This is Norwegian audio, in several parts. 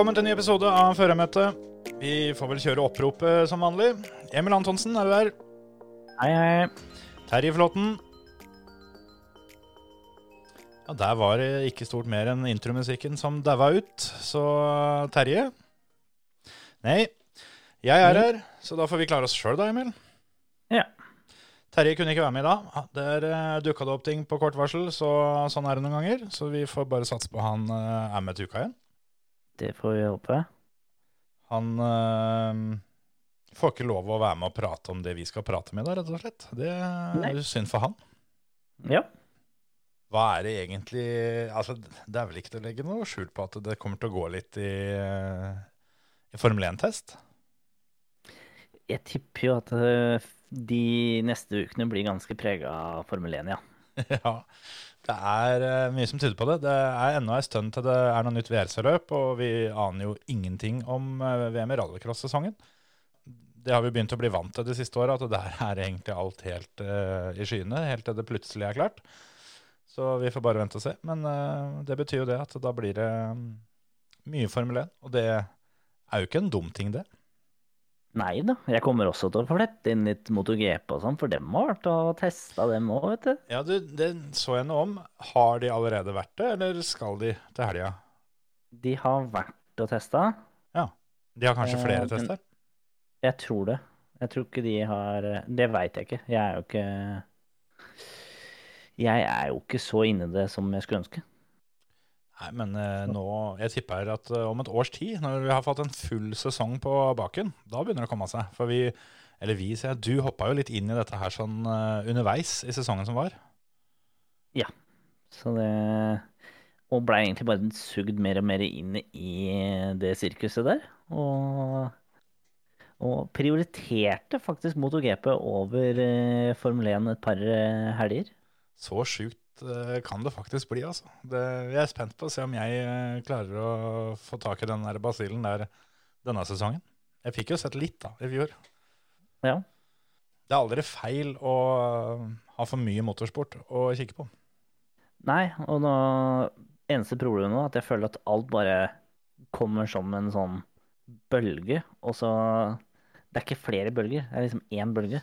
Velkommen til en ny episode av Førermøtet. Vi får vel kjøre oppropet som vanlig. Emil Antonsen, er du der? Hei, hei. Terje Flåten. Ja, der var det ikke stort mer enn intromusikken som daua ut. Så Terje Nei, jeg er her, så da får vi klare oss sjøl da, Emil. Ja. Terje kunne ikke være med i dag. Der uh, dukka det opp ting på kort varsel, så sånn er det noen ganger. Så vi får bare satse på han eh, er med til uka igjen. Det får vi håpe. Han øh, får ikke lov å være med og prate om det vi skal prate med, da, rett og slett. Det er jo synd for han. Ja. Hva er det egentlig Altså, det er vel ikke til å legge noe skjul på at det kommer til å gå litt i, i Formel 1-test? Jeg tipper jo at eh, de neste ukene blir ganske prega av Formel 1, ja. ja. Det er øh, mye som tyder på det. Det er ennå en stund til det er noe nytt VRC-løp, og vi aner jo ingenting om øh, VM i rallycross-sesongen. Det har vi begynt å bli vant til de siste åra, at der er egentlig alt helt uh, i skyene, helt til det plutselig er klart. Så vi får bare vente og se. Men uh, det betyr jo det at da blir det mm, mye Formel 1, og det er jo ikke en dum ting, det. Nei da, jeg kommer også til å flette inn litt MotoGP og sånn, for dem har vært og testa dem òg, vet du. Ja, du, det så jeg noe om. Har de allerede vært det, eller skal de til helga? De har vært og testa. De har kanskje Eh, flere eh, tester? Jeg tror det. Jeg tror ikke de har Det veit jeg ikke. Jeg er jo ikke Jeg er jo ikke så inni det som jeg skulle ønske. Nei, men eh, nå Jeg tipper at eh, om et års tid, når vi har fått en full sesong på baken, da begynner det å komme seg. For vi, eller vi, sier jeg, du hoppa jo litt inn i dette her sånn eh, underveis i sesongen som var. Ja. Så det Og blei egentlig bare sugd mer og mer inn i det sirkuset der. Og, og prioriterte faktisk MotoGP over eh, Formel 1 et par helger. Så sjukt kan det faktisk bli, altså. Det, jeg er spent på å se om jeg eh, klarer å få tak i den der basillen der denne sesongen. Jeg fikk jo sett litt da, i fjor. Ja. Det er aldri feil å eh, ha for mye motorsport å kikke på. Nei, og nå Eneste problemet nå er at jeg føler at alt bare kommer som en sånn bølge, og så Det er ikke flere bølger, det er liksom én bølge.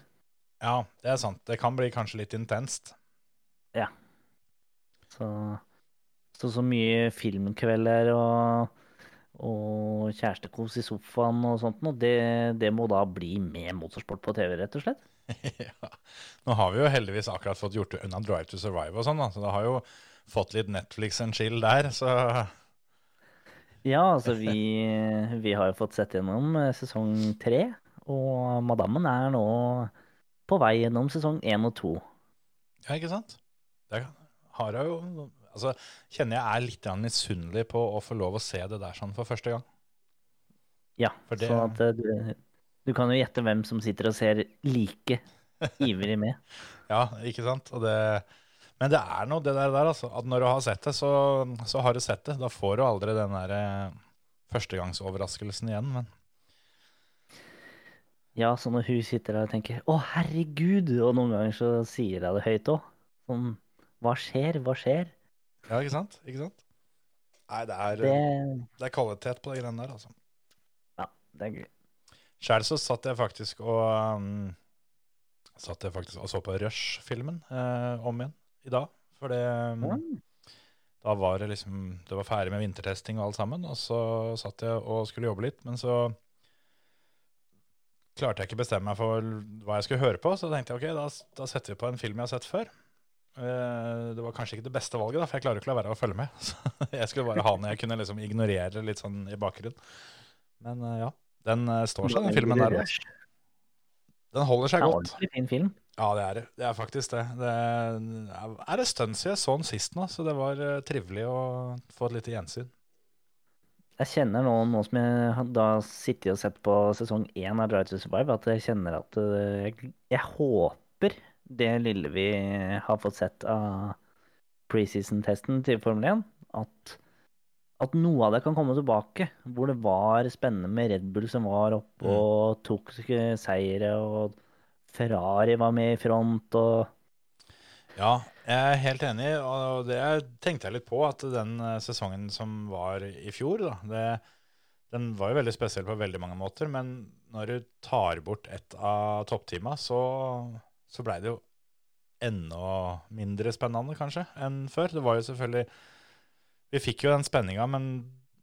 Ja, det er sant. Det kan bli kanskje litt intenst. Så så, så mye filmkvelder og, og kjærestekos i sofaen og sånt noe, det, det må da bli med motorsport på TV, rett og slett. ja. Nå har vi jo heldigvis akkurat fått gjort unna Drive to Survive og sånn, da, så det har jo fått litt Netflix and chill der, så Ja, altså vi, vi har jo fått sett gjennom eh, sesong tre, og Madammen er nå på vei gjennom sesong én og to. Ja, ikke sant? Det har jeg jo Altså, kjenner jeg er litt misunnelig på å få lov å se det der sånn for første gang. Ja, det- sånn at eh, du, du kan jo gjette hvem som sitter og ser like ivrig med. Ja, ikke sant? Det, men det er noe det der, der altså, at når du har sett det, så, så har du sett det. Da får du aldri den der eh, førstegangsoverraskelsen igjen, men Ja, så når hun sitter der og tenker 'Å, herregud', og noen ganger så sier jeg det høyt òg. Sånn 'Hva skjer? Hva skjer?' Ja, ikke sant? Ikke sant? Nei, det er, Det, det er kvalitet på de greiene der, altså. det er gøy. Sjæl så satt jeg faktisk og um, Satt jeg faktisk og så på Rush-filmen eh, om igjen i dag. For det um, mm. Da var det liksom Det var ferdig med vintertesting og alt sammen, og så satt jeg og skulle jobbe litt, men så klarte jeg ikke bestemme meg for hva jeg skulle høre på, så tenkte jeg ok, da, da setter vi på en film jeg har sett før. Eh, Det var kanskje ikke det beste valget, da, for jeg klarer ikke å la være å følge med. Så jeg skulle bare ha den jeg kunne liksom ignorere litt sånn i bakgrunnen. Men eh, ja, den eh, står seg, den filmen der. Også. Den holder Det seg er godt. fin film. Ja, det er det. Det er faktisk det. Det er en stund siden jeg så den sist nå, så det var trivelig å få et lite gjensyn. Jeg kjenner nå, nå som jeg da sitter og sett på sesong én av Drive to Survive, at jeg kjenner at jeg, jeg håper det lille vi har fått sett av preseason-testen til Formel 1, at, at noe av det kan komme tilbake. Hvor det var spennende med Red Bull som var oppe Mm. og tok seire, og Ferrari var med i front, og Ja, jeg er helt enig, og det tenkte jeg litt på, at den eh, sesongen som var i fjor, da, det, den var jo veldig spesiell på veldig mange måter, men når du tar bort et av toppteama, så, så blei det jo enda mindre spennende, kanskje, enn før. Det var jo selvfølgelig Vi fikk jo den spenninga, men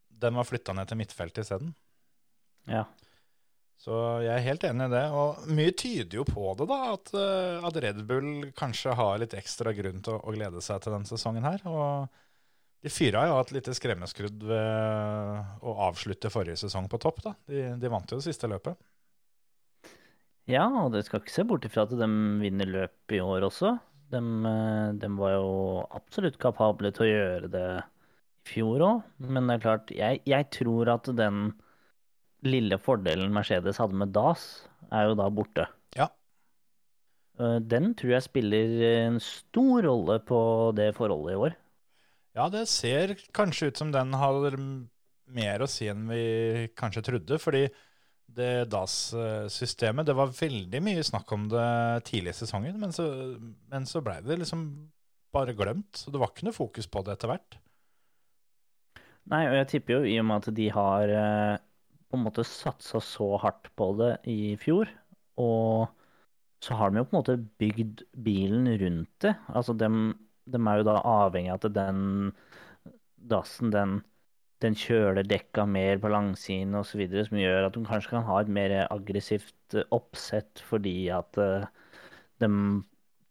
den var flytta ned til midtfeltet isteden. ja. Så jeg er helt enig i det. Og mye tyder jo på det, da. At, eh, at Red Bull kanskje har litt ekstra grunn til å, å glede seg til denne sesongen her. Og de fyra jo hatt et lite skremmeskrudd ved å avslutte forrige sesong på topp, da. De, de vant jo det siste løpet. Ja, og det skal ikke se bort ifra at de vinner løp i år også. De, eh, de var jo absolutt kapable til å gjøre det i fjor òg. Men det er klart, jeg, jeg tror at den lille fordelen Mercedes hadde med DAS, er jo da borte. Ja. Eh, Den tror jeg spiller en stor rolle på det forholdet i år. Ja, det ser kanskje ut som den har mer å si enn vi kanskje trodde. Fordi det DAS-systemet, det var veldig mye snakk om det tidlig i sesongen, men så, men så blei det liksom bare glemt. Så det var ikke noe fokus på det etter hvert. Nei, og jeg tipper jo i og med at de har eh, på en måte satsa så hardt på det i fjor, og så har de jo på en måte bygd bilen rundt det. Altså, de, de er jo da avhengig av at den dassen, den, den kjøler dekka mer på langsiden osv., som gjør at de kanskje kan ha et mer aggressivt eh, oppsett fordi at eh, de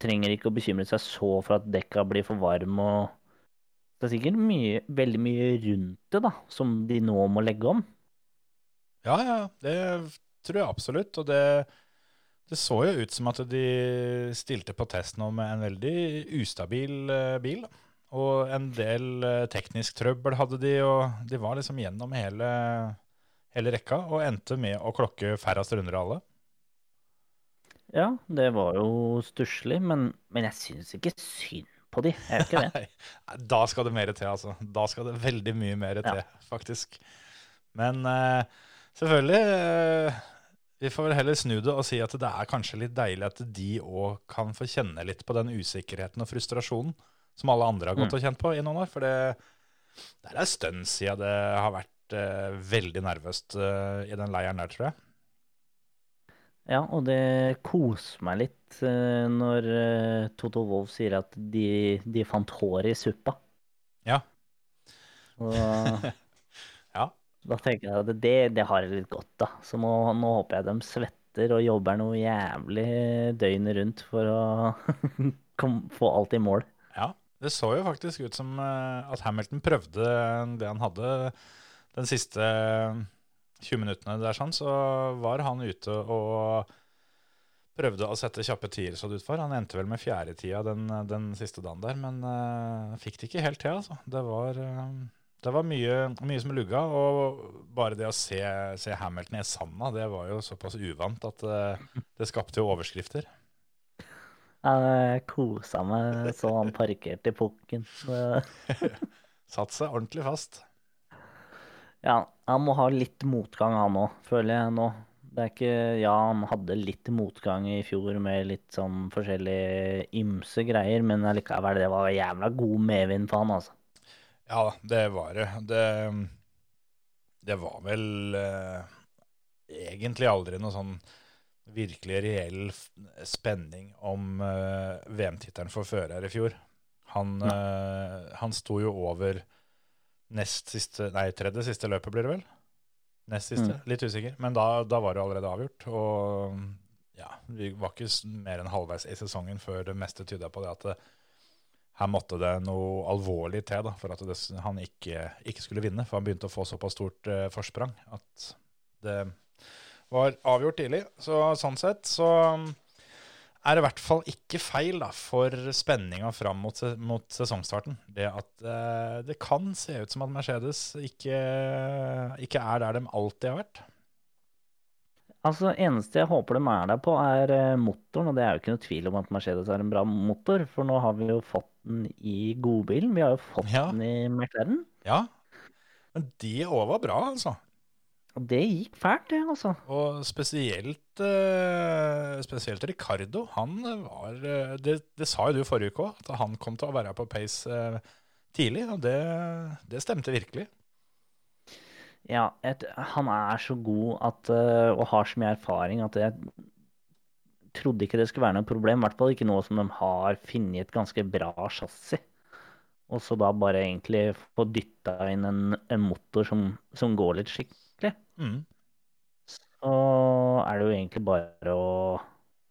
trenger ikke å bekymre seg så for at dekka blir for varme og det er sikkert mye, veldig mye rundt det da, som de nå må legge om. Ja, ja, det tror jeg absolutt. Og det, det så jo ut som at de stilte på test nå med en veldig ustabil eh, bil. da. Og en del eh, teknisk trøbbel hadde de, og de var liksom gjennom hele, hele rekka og endte med å klokke færrest runder av alle. Ja, det var jo stusslig, men, men jeg syns ikke synd på de. Jeg ikke det. Da skal det mer til, altså. Da skal det veldig mye mer til, Ja. faktisk. Men uh, selvfølgelig uh, Vi får vel heller snu det og si at det er kanskje litt deilig at de òg kan få kjenne litt på den usikkerheten og frustrasjonen som alle andre har gått Mm. og kjent på i noen år. For det, det er en stund siden det har vært uh, veldig nervøst uh, i den leiren der, tror jeg. Ja, og det koser meg litt uh, når Toto Wolff sier at de, de fant hår i suppa. Ja. Og Ja. da tenker jeg at det, det har jeg litt godt av. Så nå, nå håper jeg de svetter og jobber noe jævlig døgnet rundt for å få alt i mål. Det så jo faktisk ut som eh, at Hamilton prøvde det han hadde den siste 20 minuttene der, sånn, så var han ute og prøvde å sette kjappe tider så det ut for. Han endte vel med fjerdetida den, den siste dagen der, men uh, fikk det ikke helt til, altså. Det var, uh, det var mye, mye som lugga, og bare det å se, se Hamilton i sanda, det var jo såpass uvant at uh, det skapte jo overskrifter. Jeg kosa meg så han parkerte i pukken. Satt seg ordentlig fast. Ja, han må ha litt motgang han òg, føler jeg nå. Det er ikke Ja, han hadde litt motgang i fjor med litt sånn forskjellige ymse greier, men allikevel, det var jævla god medvind for han, altså. Ja, det var det. Det, det var vel eh, egentlig aldri noe sånn virkelig reell spenning om uh, VM-tittelen for fører i fjor. Han, uh, han sto jo over nest siste, nei, tredje siste løpet, blir det vel? Nest siste, litt usikker. Men da, da var det allerede avgjort. Og ja, vi var ikke mer enn halvveis i sesongen før det meste tyda på det at det, her måtte det noe alvorlig til da, for at det, han ikke, ikke skulle vinne. For han begynte å få såpass stort uh, forsprang at det var avgjort tidlig. Så sånn sett så er det i hvert fall ikke feil da, for spenninga fram mot, mot sesongstarten. Det at eh, det kan se ut som at Mercedes ikke, ikke er der de alltid har vært. Altså, eneste jeg håper de er der på, er eh, motoren. Og det er jo ikke noe tvil om at Mercedes er en bra motor, for nå har vi jo fått den i godbilen. Vi har jo fått Ja. den i McLaren. Ja, men de òg var bra, altså. Og det gikk fælt, det, altså. Og spesielt, eh, spesielt Ricardo. Han var eh, det, det sa jo du forrige uke òg, at han kom til å være på pace eh, tidlig. Og det, det stemte virkelig. Ja, et, han er så god at, og har så mye erfaring at jeg trodde ikke det skulle være noe problem. I hvert fall ikke noe som de har funnet et ganske bra chassis. Og så da bare egentlig få dytta inn en, en motor som, som går litt skikkelig. Mm. Så er det jo egentlig bare å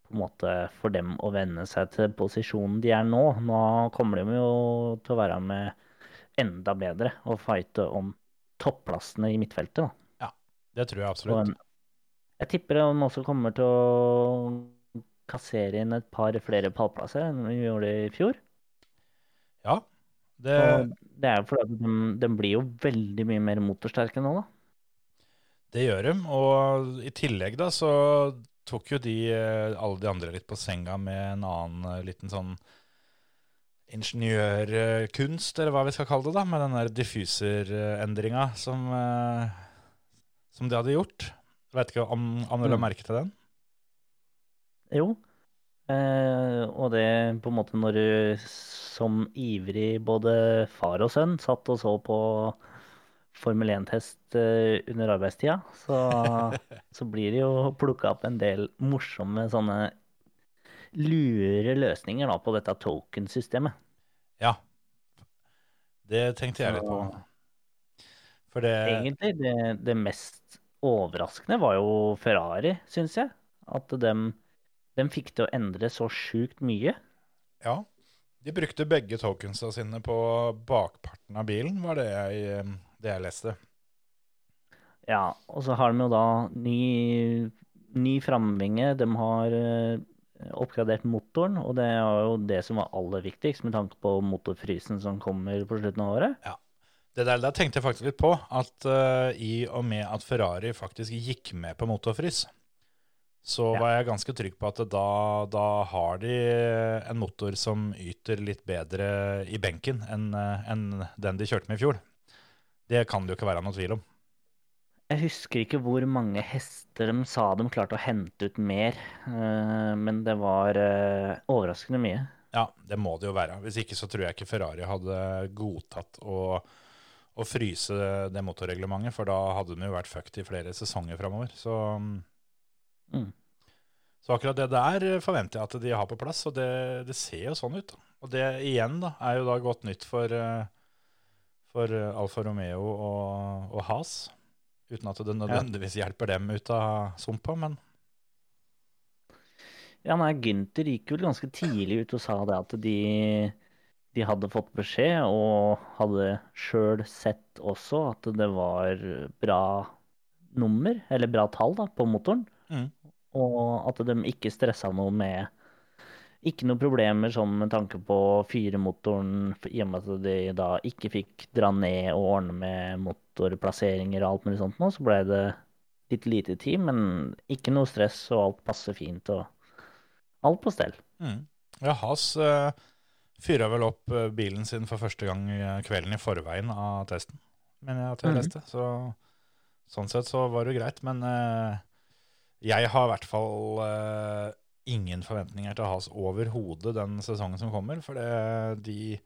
på en måte for dem å venne seg til posisjonen de er nå. Nå kommer de jo til å være med enda bedre og fighte om topplassene i midtfeltet. da. Det tror jeg absolutt. jeg tipper de også kommer til å kassere inn et par flere pallplasser enn vi gjorde i fjor. Ja, det, det er jo fordi de, de blir jo veldig mye mer motorsterke nå, da. det gjør de. Og i tillegg da så tok jo de eh, alle de andre litt på senga med en annen eh, liten sånn ingeniørkunst, eller hva vi skal kalle det, da, med den der diffuserendringa som, eh, som de hadde gjort. Veit vet ikke om, om du la Mm. merke til den? Jo. Eh, og det på en måte når du som ivrig både far og sønn satt og så på Formel 1-test eh, under arbeidstida, så, så blir det jo plukka opp en del morsomme sånne lure løsninger da, på dette token-systemet. Ja. Det tenkte jeg litt på. For det Egentlig det, det mest overraskende var jo Ferrari, syns jeg. At dem, dem fikk til å endre så sjukt mye. Ja. De brukte begge tokensa sine på bakparten av bilen, var det jeg, eh, det jeg leste. Ja, og så har de jo da ny, ny framvinge. De har eh, oppgradert motoren, og det er jo det som var aller viktigst med tanke på motorfrysen som kommer på slutten av året. Ja. Det der, der tenkte jeg faktisk litt på, at uh, i og med at Ferrari faktisk gikk med på motorfrys, så Ja. var jeg ganske trygg på at da, da har de en motor som yter litt bedre i benken enn en den de kjørte med i fjor. Det kan det jo ikke være noe tvil om. Jeg husker ikke hvor mange hester de sa de klarte å hente ut mer, eh, men det var eh, overraskende mye. Ja, det må det jo være. Hvis ikke så tror jeg ikke Ferrari hadde godtatt å, å fryse det motorreglementet, for da hadde de jo vært fucked i flere sesonger framover. Så, Mm. så akkurat det der forventer jeg at de har på plass, og det, det ser jo sånn ut. da. Og det igjen da, er jo da godt nytt for, eh, for eh, Alfa Romeo og, og Has. Uten at det nødvendigvis hjelper dem ut av sumpa, men Ja, nei, Gynter gikk vel ganske tidlig ut og sa det at de, de hadde fått beskjed, og hadde sjøl sett også at det var bra nummer, eller bra tall, da, på motoren. Mm. Og at de ikke stressa noe med Ikke noe problemer sånn med tanke på fyremotoren, i og med at de da ikke fikk dra ned og ordne med motorplasseringer og alt mulig sånt nå, så ble det litt lite tid, men ikke noe stress, og alt passer fint. og Alt på stell. Mm. Ja, Has uh, fyra vel opp eh, bilen sin for første gang eh, kvelden i forveien av testen, mener jeg at jeg leste. leste. Så sånn sett så var det greit. Men eh, jeg har i hvert fall uh, ingen forventninger til Has overhodet den sesongen som kommer. For det, de,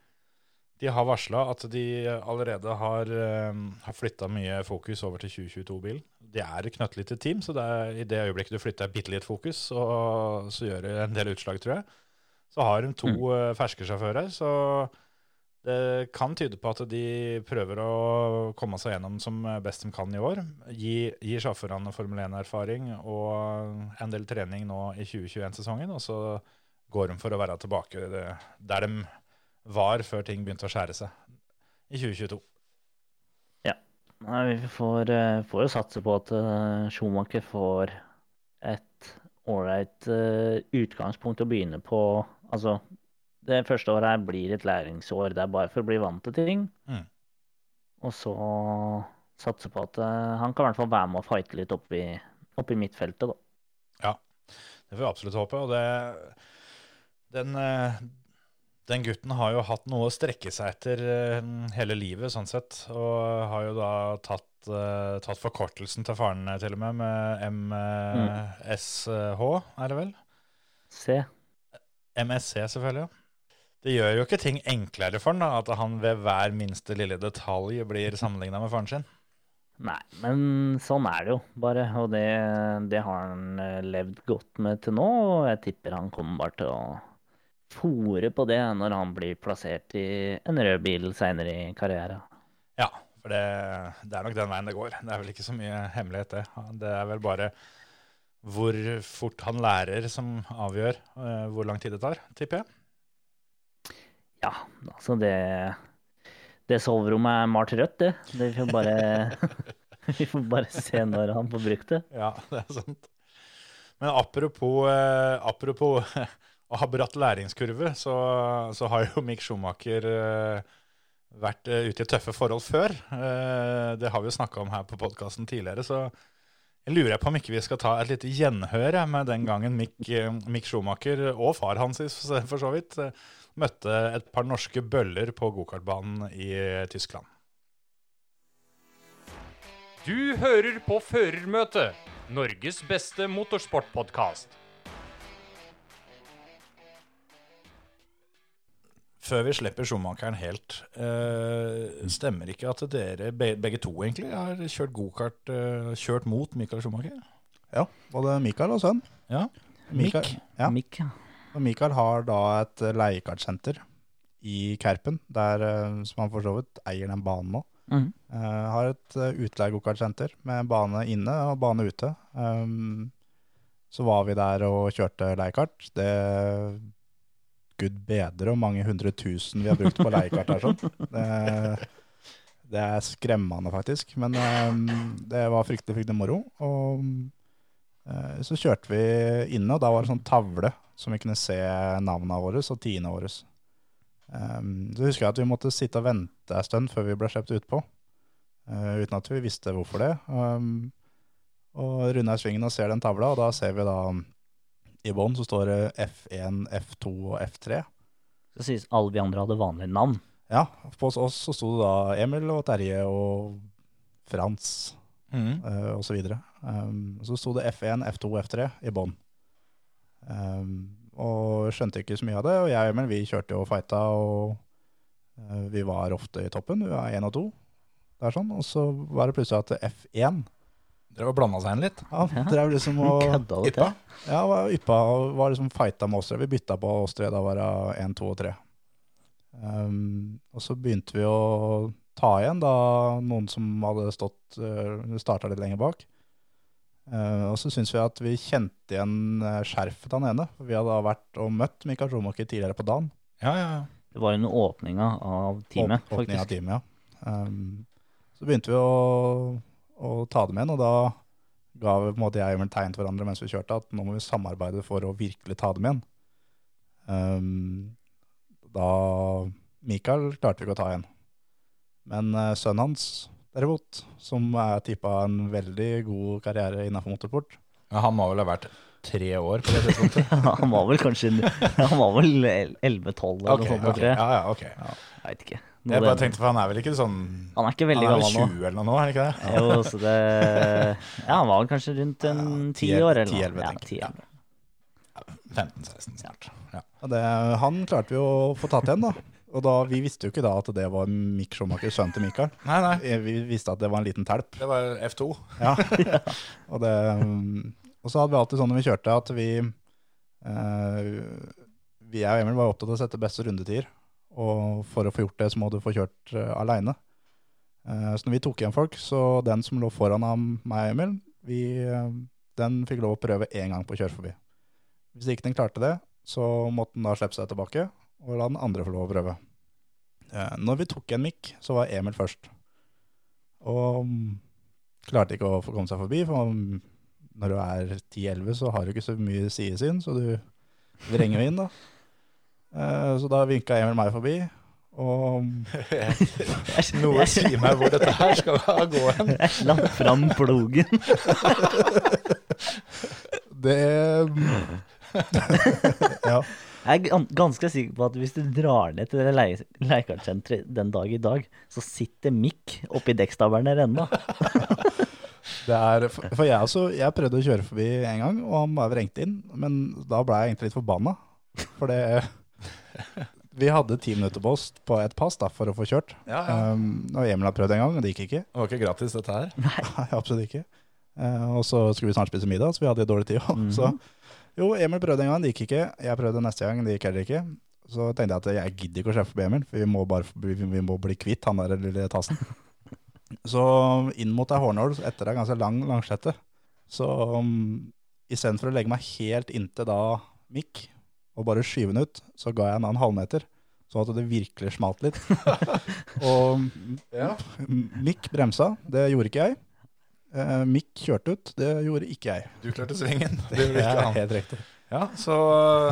de har varsla at de allerede har, uh, har flytta mye fokus over til 2022-bilen. Det er et knøttlite team, så det er, i det øyeblikket du flytter bitte litt fokus, så, så gjør det en del utslag, tror jeg. Så har de to eh, ferske sjåfører, så det kan tyde på at de prøver å komme seg gjennom som best de kan i år. Gi, gi sjåførene Formel 1-erfaring og en del trening nå i 2021-sesongen, og så går de for å være tilbake der de var før ting begynte å skjære seg i 2022. Nei, vi får, eh, får satse på at eh, Schumacher får et ålreit eh, utgangspunkt å begynne på. Altså, det første året her blir et læringsår. Det er bare for å bli vant til ting. Mm. Og så satse på at eh, han kan i hvert fall være med og fighte litt oppi, oppi midtfeltet, da. Det får vi absolutt håpe. Og det, den, eh, den gutten har jo hatt noe å strekke seg etter eh, hele livet, sånn sett. Og har jo da tatt, tatt forkortelsen til faren til og med, med MSH, er det vel? C. MSC, selvfølgelig. Det gjør jo ikke ting enklere for han da, at han ved hver minste lille detalj blir sammenligna med faren sin. Nei, men sånn er det jo bare. Og det, det har han eh, levd godt med til nå. Og jeg tipper han kommer bare til å fòre på det når han blir plassert i en rød bil seinere i karrieren. Ja, for det, det er nok den veien det går. Det er vel ikke så mye hemmelighet, det. Det er vel bare hvor fort han lærer som avgjør eh, hvor lang tid det tar, tipper jeg. Ja, altså det Det soverommet er malt rødt, det. Det får bare Vi får bare se når han får brukt det. Ja, det er sant. Men apropos, eh, apropos å ha bratt læringskurve, så, så har jo Mick Schumacher eh, vært eh, ute i tøffe forhold før. Eh, det har vi jo snakka om her på podkasten tidligere, så jeg lurer på om ikke vi skal ta et lite gjenhør med den gangen Mick, eh, Mick Schumacher, og far hans for så vidt, eh, møtte et par norske bøller på gokartbanen i eh, Tyskland. Du hører på Førermøtet, Norges beste motorsportpodkast. Før vi slipper Schumacheren helt, eh, stemmer ikke at dere begge to egentlig har kjørt gokart, eh, kjørt mot Michael Schumacher? Ja, både Mikael og sønn. Ja. Mikael, Mick? ja. Mikk, ja. Og Mikael har da et eh, leiekartsenter i Kerpen, der, eh, som han for så vidt eier den banen nå. Mm. Uh, har et utleiegokartsenter med bane inne og bane ute. Um, så var vi der og kjørte leiekart. Det Gud bedre hvor mange hundre tusen vi har brukt på leiekart her. sånn. Det, det er skremmende, faktisk. Men um, det var fryktelig, fryktelig moro. Og uh, så kjørte vi inne, og da var det sånn tavle som vi kunne se navnene våre og tidene våre. Um, så husker jeg at vi måtte sitte og vente en stund før vi ble sluppet utpå, uh, uten at vi visste hvorfor det. Um, og runder jeg svingen og ser den tavla, og da ser vi da i bånn så står det F1, F2 og F3. Så sies alle vi andre hadde vanlige navn. Ja, på oss så sto det da Emil og Terje og Frans mm. uh, og så videre. Um, så sto det F1, F2, F3 i bånn. Um, og skjønte ikke så mye av det, og jeg og Emil vi kjørte jo og fighta, og uh, vi var ofte i toppen, vi var 1 og 2. Det er sånn, og så var det plutselig at F1 Drev og blanda seg inn litt. ja, Ja. drev liksom og Yppa. ja, var yppa og var liksom fighta med oss tre. Vi bytta på oss tre, da var det 1, 2 og 3. Um, og så begynte vi å ta igjen da noen som hadde stått uh, starta litt lenger bak. Uh, og så syntes vi at vi kjente igjen uh, skjerfet til han ene. Vi hadde da vært og møtt Mikael Schumacher tidligere på dagen. Ja, ja, ja. Det var under åpninga av teamet, Åp- åpning av teamet, ja. Um, så begynte vi å, å ta dem igjen, og da ga vi på en måte jeg og Emil tegn til hverandre mens vi kjørte, at nå må vi samarbeide for å virkelig ta dem igjen. Um, da Mikael klarte vi ikke å ta igjen. Men uh, sønnen hans, derimot, som er tippa en veldig god karriere innenfor motorsport, ja. Han må vel ha vært tre år på det tidspunktet? han var vel kanskje Han var vel 11-12 eller Ok, noe sånt, okay. Ja, ja, ok. Jeg vet ikke. Jeg bare tenkte, for han er vel ikke sånn Han er ikke veldig gammel nå. Han er vel gammel nå. 20 eller noe nå, er han ikke det? Jo, så det Ja, han var vel kanskje rundt en ti ti- år eller noe. elleve, Ja, 10-11. 15-16 snart. Ja. Og det, han klarte vi å få tatt igjen, da. Og da, vi visste jo ikke da at det var Mick Schumacher, sønnen til Mikael. Nei, nei. Eh, Vi visste at det var en liten telp. Det var F2. Ja. og, det, um, og så hadde vi alltid sånn når vi kjørte, at vi eh, Vi og Emil var opptatt av å sette beste rundetider. Og for å få gjort det, så må du få kjørt uh, aleine. så når vi tok igjen folk, så den som lå foran av meg og Emil, vi, uh, den fikk lov å prøve én gang på å kjøre forbi. Hvis ikke den klarte det, så måtte den da slippe seg tilbake og la den andre få lov å prøve. Eh, når vi tok en mikk, så var Emil først. Og mm, klarte ikke å få komme seg forbi, for når du er 10-11, så har du ikke så mye sidesyn, så du vrenger jo inn, da. Eh, så da vinka Emil meg forbi, og Noe sier meg hvor dette her skal gå hen. Jeg slapp fram plogen. det Ja. Jeg er ganske sikker på at hvis du drar ned til det leie- leiekartsenteret den dag i dag, så sitter Mikk oppi dekkstabelen der ennå. Det er, for jeg, også, jeg prøvde å kjøre forbi en gang, og han bare vrengte inn. Men da ble jeg egentlig litt forbanna. For det Vi hadde ti minutter på oss på et pass da, for å få kjørt. Ja, ja. Um, og Emil har prøvd en gang, og det gikk ikke. Det var ikke gratis, dette her. Nei, absolutt ikke. Uh, og så skulle vi snart spise middag, så vi hadde dårlig tid. også. Så jo, Emil prøvde en gang, det gikk ikke. Jeg prøvde neste gang, det gikk heller ikke. Så tenkte jeg at jeg gidder ikke å sjefe på Emil, for vi må, bare, vi må bli kvitt han der lille tassen. Så inn mot ei hårnål etter ei ganske lang langslette. Så um, istedenfor å legge meg helt inntil da mikk, og bare skyve den ut, så ga jeg den en halvmeter. Sånn at det virkelig smalt litt. og Ja. Mikk bremsa, det gjorde ikke jeg. Eh, Mikk kjørte ut, det gjorde ikke jeg. Du klarte svingen. Det gjorde ikke han. helt riktig. Ja, så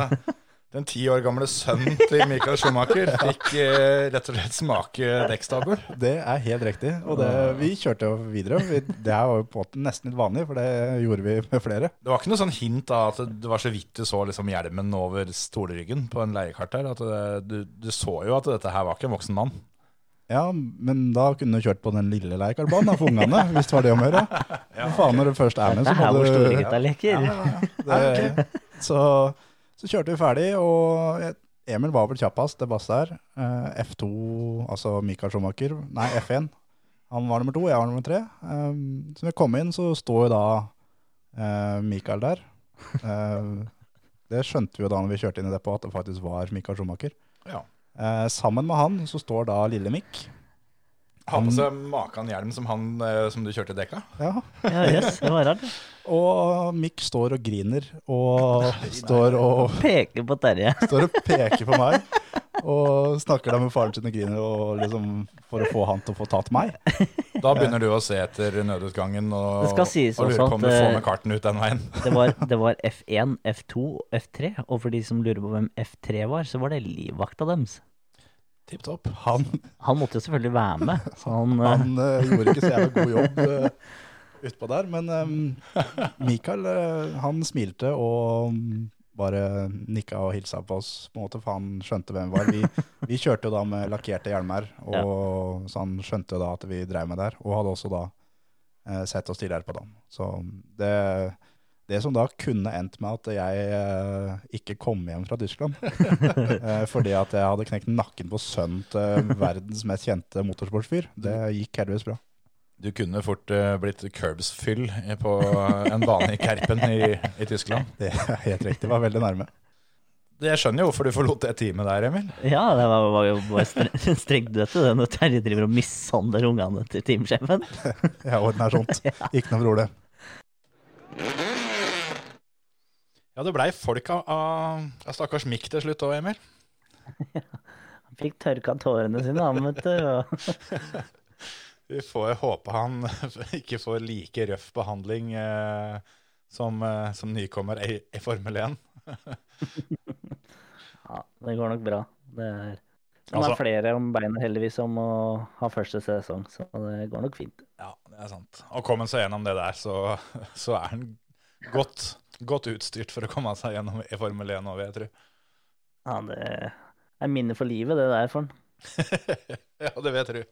uh, den ti år gamle sønnen til Michael Schumacher fikk uh, rett og slett smake dekkstabel. Det er helt riktig. Og det, vi kjørte jo videre. Vi, det er jo på en måte nesten litt vanlig, for det gjorde vi med flere. Det var ikke noe sånn hint av at det var så vidt du så liksom hjelmen over stoleryggen på en leiekart her. At det, du, du så jo at dette her var ikke en voksen mann. Ja, men da kunne du kjørt på den lille leirkarbanen for ungene, hvis det var det om å gjøre. Ja. Faen, når du først er med, så er her må hvor du store Ja, ja, det, så, så kjørte vi ferdig, og Emil var vel kjappest, det basse her. Eh, F2, altså Mikael Schumacher, nei F1. Han var nummer to, jeg var nummer tre. Um, så når vi kom inn, så står jo da eh, Mikael der. Eh, det skjønte vi jo da når vi kjørte inn i depot, at det faktisk var Mikael Schumacher. Ja. Eh, sammen med han så står da lille Mikk. Ha på seg maken hjelm som han eh, som du kjørte dekka. Ja, Ja, yes, det var rart. og Mikk står og griner, og står og Peker på Terje. står og peker på meg og snakker da med faren sin og griner og liksom for å få han til å få tatt meg. Da begynner du å se etter nødutgangen og, og lurer på om du får eh, med karten ut den veien. Det var, det var F1, F2 og F3. Og for de som lurer på hvem F3 var, så var det livvakta deres. Tipp topp. Han, Han måtte jo selvfølgelig være med. Så han, eh, han uh, gjorde ikke så jævla god jobb uh, utpå der, men um, Mikael uh, han smilte og mm, bare nikka og hilsa på oss, på en måte, for han skjønte hvem vi var. Vi, vi kjørte jo da med lakkerte hjelmer, og, så han skjønte jo da at vi drev med der, og hadde også da eh, sett oss tidligere på dagen. Så det, det som da kunne endt med at jeg eh, ikke kom hjem fra Tyskland, eh, fordi at jeg hadde knekt nakken på sønnen til verdens mest kjente motorsportsfyr, det gikk heldigvis bra. Du kunne fort uh, blitt curbs-fyll på en bane i Kerpen i, i Tyskland. Det er helt riktig, var veldig nærme. Jeg skjønner jo hvorfor du forlot det teamet der, Emil. ja, det var, var jo bare stre- strengt dødt det når Terje driver og mishandler ungene til teamsjefen. Jeg ordner sånt. Ikke noe problem. Ja, det blei folk av, av, av stakkars Mikk til slutt òg, Emil. Ja, Han fikk tørka tårene sine, han, vet du. Vi får håpe han ikke får like røff behandling eh, som, eh, som nykommer i, i Formel 1. Ja, det går nok bra. Det er, han Altså- er flere om beinet heldigvis om å ha første sesong, så det går nok fint. Ja, det er sant. Og kom han seg gjennom det der, så, så er han godt, godt utstyrt for å komme seg gjennom i Formel 1 òg, vil jeg tro. Ja, det er minne for livet, det der for han. ja, det vet du.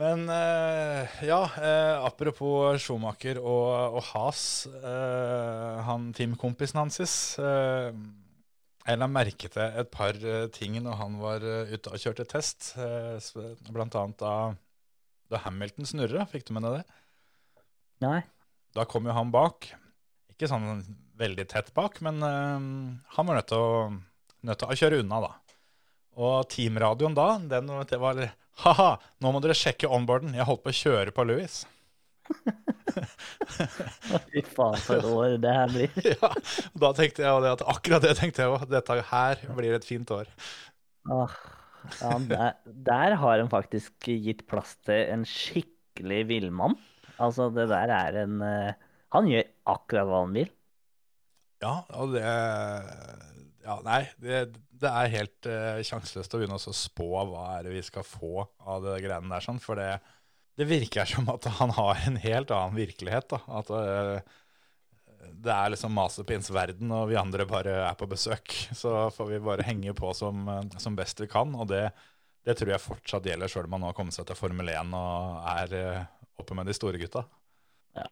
Men eh, ja, eh, apropos Schumacher og, og Has, eh, han teamkompisen hans eh, Jeg la merke til et par ting når han var ute og kjørte test, eh, blant annet da, da Hamilton snurra. Fikk du med deg det? Nei. Da kom jo han bak. Ikke sånn veldig tett bak, men eh, han var nødt til, å, nødt til å kjøre unna, da. Og teamradioen da, den det var Ha-ha, nå må dere sjekke onboarden. Jeg holdt på å kjøre på Louis. Fy faen, for et år det her blir. ja, da tenkte jeg at akkurat det tenkte jeg òg. Dette her blir et fint år. Ah, ja, der, der har en faktisk gitt plass til en skikkelig villmann. Altså, det der er en eh, Han gjør akkurat hva han vil. Ja, og det Ja, nei, det, det er helt uh, sjanseløst å begynne å spå hva er det vi skal få av det greiene der, sånn, for det, det virker som at han har en helt annen virkelighet. da, at uh, det er liksom Masepins verden, og vi andre bare er på besøk. Så får vi bare henge på som, som best vi kan. Og det, det tror jeg fortsatt gjelder, sjøl om han nå har kommet seg til Formel 1 og er uh, oppe med de store gutta. Ja.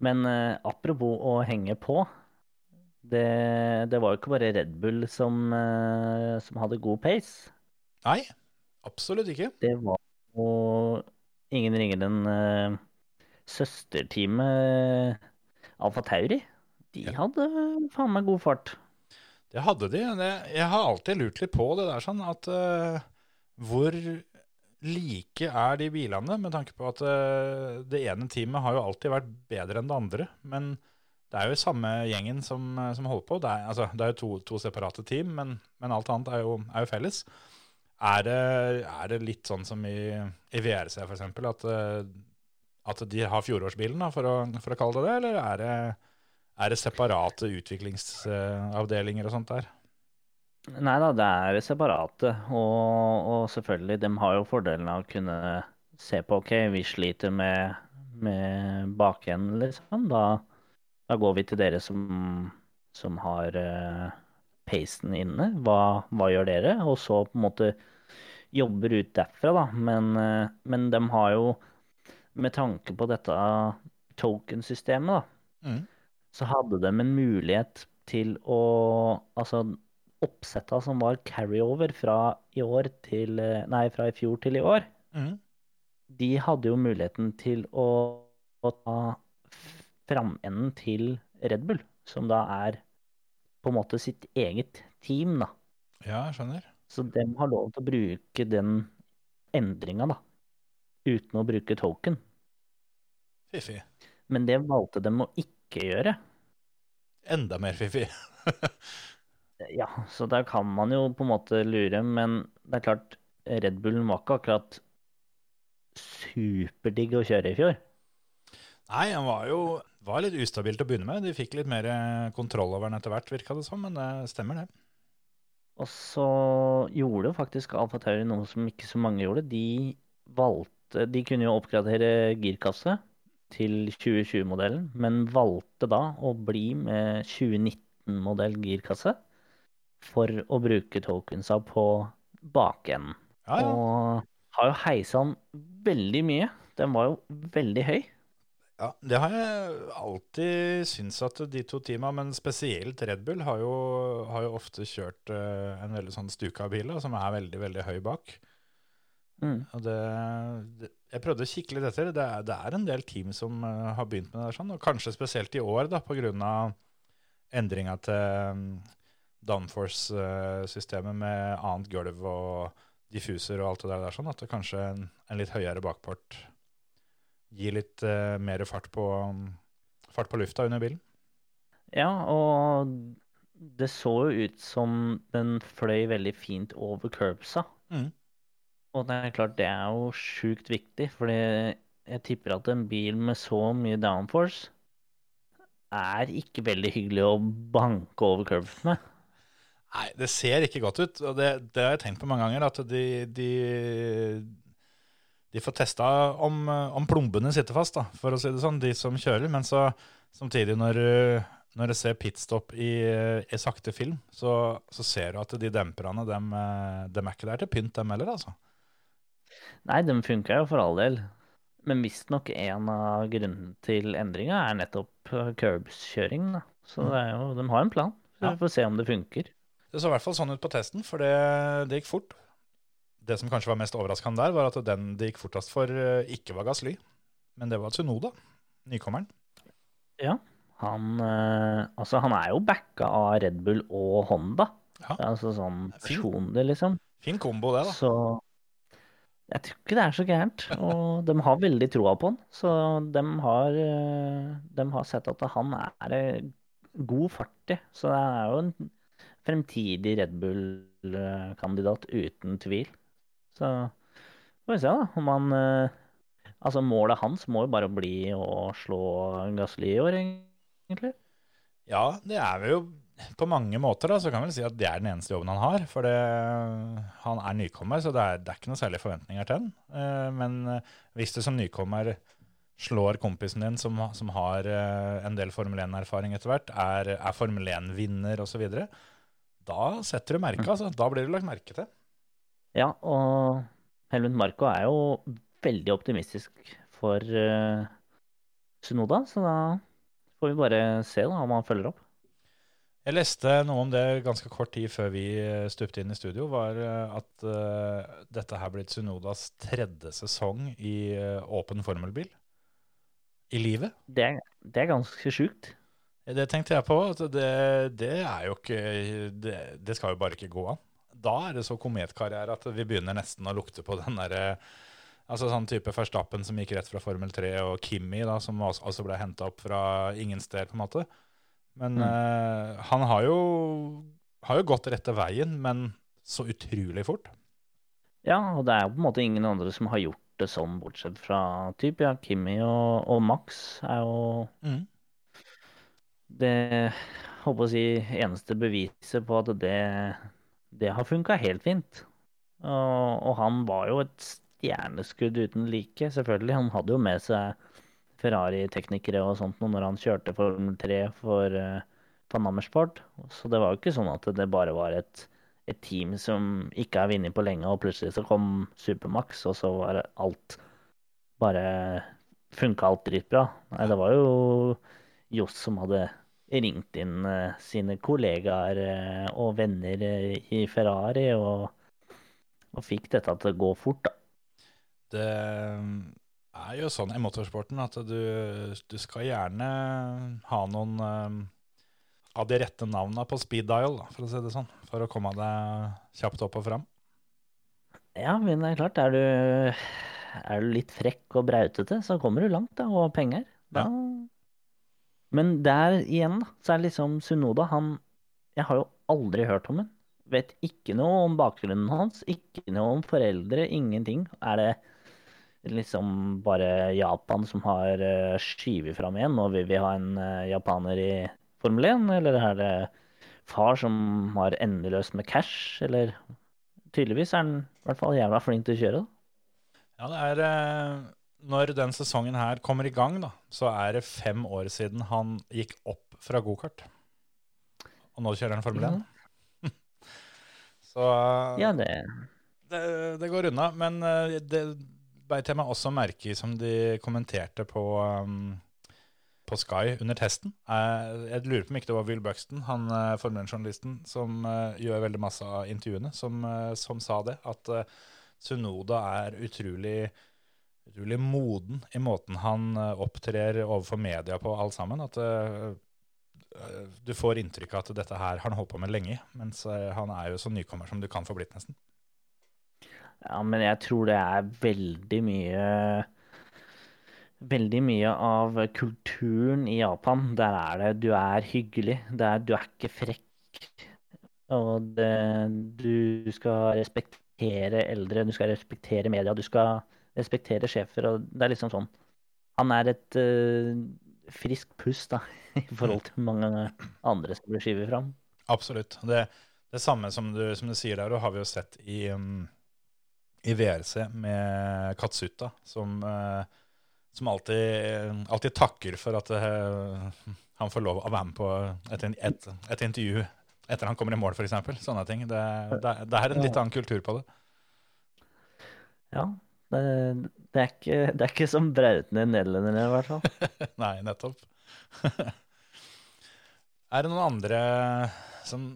Men eh, apropos å henge på. Det, det var jo ikke bare Red Bull som, eh, som hadde god pace. Nei, absolutt ikke. Det var jo ingen ringere enn eh, søsterteamet Alfa Tauri. De hadde faen meg god fart. Det hadde de. Jeg har alltid lurt litt på det der sånn at uh, hvor like er de bilene, med tanke på at uh, det ene teamet har jo alltid vært bedre enn det andre. Men det er jo samme gjengen som, eh, som holder på. Det er, altså, det er jo to, to separate team, men, men alt annet er jo, er jo felles. Er det, er det litt sånn som i, i VRC eksempel, at, eh, at de har fjorårsbilen, da, for, å, for å kalle det det, eller er det, er det separate utviklingsavdelinger og sånt der? Nei da, det er separate. Og, og selvfølgelig, de har jo fordelen av å kunne se på OK, vi sliter med, med bakenden, liksom. Da, da går vi til dere som, som har uh, pacen inne. Hva, hva gjør dere? Og så på en måte jobber ut derfra, da. Men, uh, men de har jo, med tanke på dette token-systemet, da, Mm. så hadde de en mulighet til å Altså oppsetta som var carryover fra i år til eh, Nei, fra i fjor til i år, Mm. de hadde jo muligheten til å, å ta framenden til Red Bull, som da er på en måte sitt eget team, da. Ja, jeg skjønner. Så de har lov til å bruke den endringa, da, uten å bruke token. Fiffig. Men det valgte de å ikke gjøre. Enda mer fiffig. Ja, så der kan man jo på en måte lure, men det er klart, Red Bullen var ikke akkurat superdigg å kjøre i fjor. Nei, han var jo var litt ustabilt å begynne med. De fikk litt mer eh, kontroll over den etter hvert, virka det som, men det stemmer, det. Og så gjorde jo faktisk Alfa Tauri noe som ikke så mange gjorde. De valgte De kunne jo oppgradere girkasse til 2020-modellen, men valgte da å bli med 2019-modell girkasse for å bruke tokensa på bakenden. Ja, ja. Og har jo heisa den veldig mye. Den var jo veldig høy. Ja. Det har jeg alltid syntes at de to teama, men spesielt Red Bull, har jo, har jo ofte kjørt uh, en veldig sånn stuka bil da, som er veldig, veldig høy bak. Mm. Og det, det, jeg prøvde å kikke litt etter. Det er, det er en del team som uh, har begynt med det, sånn, og kanskje spesielt i år, da, pga. endringa til um, downforce-systemet med annet gulv og diffuser og alt det der, der sånn, at det kanskje en, en litt høyere bakport gir litt uh, mer fart på, fart på lufta under bilen. Ja, og det så jo ut som den fløy veldig fint over curbsa. Mm. Og det er klart, det er jo sjukt viktig, fordi jeg tipper at en bil med så mye downforce er ikke veldig hyggelig å banke over curbs med. Nei, det ser ikke godt ut, og det, det har jeg tenkt på mange ganger, at de, de, de får testa om, om plombene sitter fast, da, for å si det sånn, de som kjører. Men så samtidig, når, du- når du ser pitstop i, i sakte film, så, så ser du at de demperne, dem, eh, dem er ikke der til pynt, dem heller, altså. Nei, de funka jo for all del. Men visstnok en av grunnene til endringa er nettopp eh, curbs-kjøring. da. Så det jo, de har en plan. Så vi får se om det funker. Det så i hvert fall sånn ut på testen, for det, det gikk fort. Det som kanskje var mest overraskende der, var at den det gikk fortast for, eh, ikke var Gasly. Men det var Tsunoda, nykommeren. Ja. Han, eh, altså, han er jo backa av Red Bull og Honda. Ja. Altså sånn personlig, liksom. Fin kombo, det, da. Så jeg tror ikke det er så gærent. Og de har veldig troa på han. Så de har, eh, de har sett at han er god fart i. Så det er jo en fremtidig Red Bull-kandidat uten tvil. Så får vi se da, om han, eh, Altså, målet hans må jo bare bli å slå Gasli i år, egentlig. Ja, det er vi jo på mange måter, da, så kan vi si at det er den eneste jobben han har. For det, han er nykommer, så det er, det er ikke noe særlig forventninger til han. Eh, Men eh, hvis du som nykommer slår kompisen din som, som har en del Formel 1-erfaring etter hvert, er, er Formel 1-vinner osv., da setter du merke. Altså. Da blir du lagt merke til. Ja, og Helmut Marko er jo veldig optimistisk for uh, Sunoda, så da får vi bare se da, om han følger opp. Jeg leste noe om det ganske kort tid før vi eh, stupte inn i studio, var eh, at uh, dette her blitt Sunodas tredje sesong i eh, åpen formelbil i livet. Det er, det er ganske sjukt. Det tenkte jeg på. Det, det er jo ikke det, det skal jo bare ikke gå an. Da er det så kometkarriere at vi begynner nesten å lukte på den derre Altså sånn type Verstappen som gikk rett fra Formel 3, og Kimi da, som også, også ble henta opp fra ingen sted, på en måte. Men Mm. uh, han har jo, har jo gått rette veien, men så utrolig fort. Ja, og det er jo på en måte ingen andre som har gjort det sånn, bortsett fra typ, ja, Kimi og, og Max er jo det håper å si, eneste beviset på at det, det har funka helt fint. Og, og han var jo et stjerneskudd uten like, selvfølgelig. Han hadde jo med seg Ferrari-teknikere og sånt nå når han kjørte Formel 3 for uh, Panamersport. Så det var jo ikke sånn at det bare var et, et team som ikke har vunnet på lenge, og plutselig så kom Supermax, og så var alt bare Funka alt dritbra. Nei, det var jo Johs som hadde ringt inn eh, sine kollegaer eh, og venner eh, i Ferrari og, og fikk dette til å gå fort, da. Det er jo sånn i motorsporten at du, du skal gjerne ha noen av de rette navnene på speed dial, da, for å si det sånn, for å komme deg kjapt opp og fram. Ja, men det er klart, er du, er du litt frekk og brautete, så kommer du langt, da, og penger. Da. Men der igjen, så er det liksom Sunoda, han Jeg har jo aldri hørt om ham. Vet ikke noe om bakgrunnen hans, ikke noe om foreldre, ingenting. Er det liksom bare Japan som har uh, skyvet fram igjen, og vil vi ha en eh, japaner i Formel 1, eller er det far som har endeløst med cash, eller Tydeligvis er han i hvert fall jævla flink til å kjøre, da. Ja, det er eh, Når den sesongen her kommer i gang, da, så er det fem år siden han gikk opp fra gokart. Og nå kjører han Formel 1. så Ja, det det, det går unna. Men eh, det beit jeg meg også merke i som de kommenterte på, um, på Sky under testen. Eh, jeg lurer på om ikke det var Will Buxton, han uh, Formel 1-journalisten, som eh, gjør veldig masse av intervjuene, som, eh, som sa det. At uh, Sunoda er utrolig, utrolig moden i måten han eh, opptrer overfor media på alt sammen. At eh, eh, du får inntrykk av at dette her har han holdt på med lenge, mens han er jo så nykommer som du kan få blitt, nesten. Ja, men jeg tror det er veldig mye Veldig mye av kulturen i Japan. Der er det Du er hyggelig. Er, du er ikke frekk. Og det, du skal respektere eldre, du skal respektere media, du skal respektere sjefer. Og det er liksom sånn Han er et uh, friskt pust da, i forhold til mange andre som blir skyvet fram. Absolutt. Det, det samme som du, som du sier der, og har vi jo sett i, um, i VRC med Katsuta, som, uh, som alltid, alltid takker for at uh, han får lov å være med på et, et, et intervju etter han kommer i mål, f.eks. Sånne ting. Det, det, det er en litt annen kultur på det. Ja, det, det, er, ikke, det er ikke som brautende nederlendere, i hvert fall. Nei, nettopp. er det noen andre som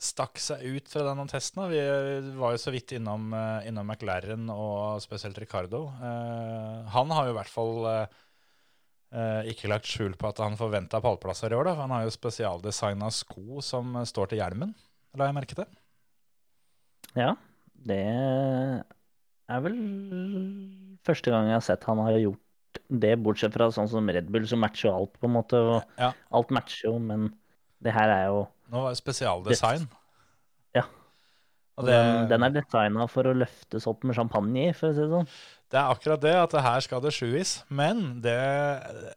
stakk seg ut fra denne testen? Vi var jo så vidt innom, eh, innom McLaren og spesielt Ricardo. Uh, han har jo i hvert fall eh, ikke lagt skjul på at han forventa pallplasser i år. da, Han har jo spesialdesigna sko som står til hjelmen, la jeg merke til. Ja, det er vel første gang jeg har sett han har gjort det, bortsett fra sånn som Red Bull, som matcher alt, på en måte. og Ja. Alt matcher jo, men det her er jo Nå var det spesialdesign. Ja. Og Den, den er designa for å løftes opp med champagne i, for å si det sånn. Det er akkurat det, at det her skal det sjuis. Men det,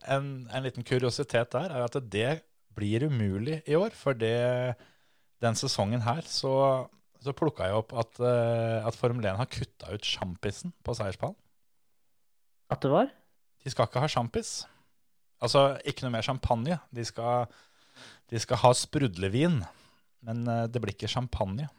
en, en liten kuriositet der er at det blir umulig i år. For det, den sesongen her så, så plukka jeg opp at, uh, at Formel 1 har kutta ut sjampisen på seierspallen. At det var? De skal ikke ha sjampis. Altså ikke noe mer champagne. De skal, de skal ha sprudlevin. Men uh, det blir ikke champagne.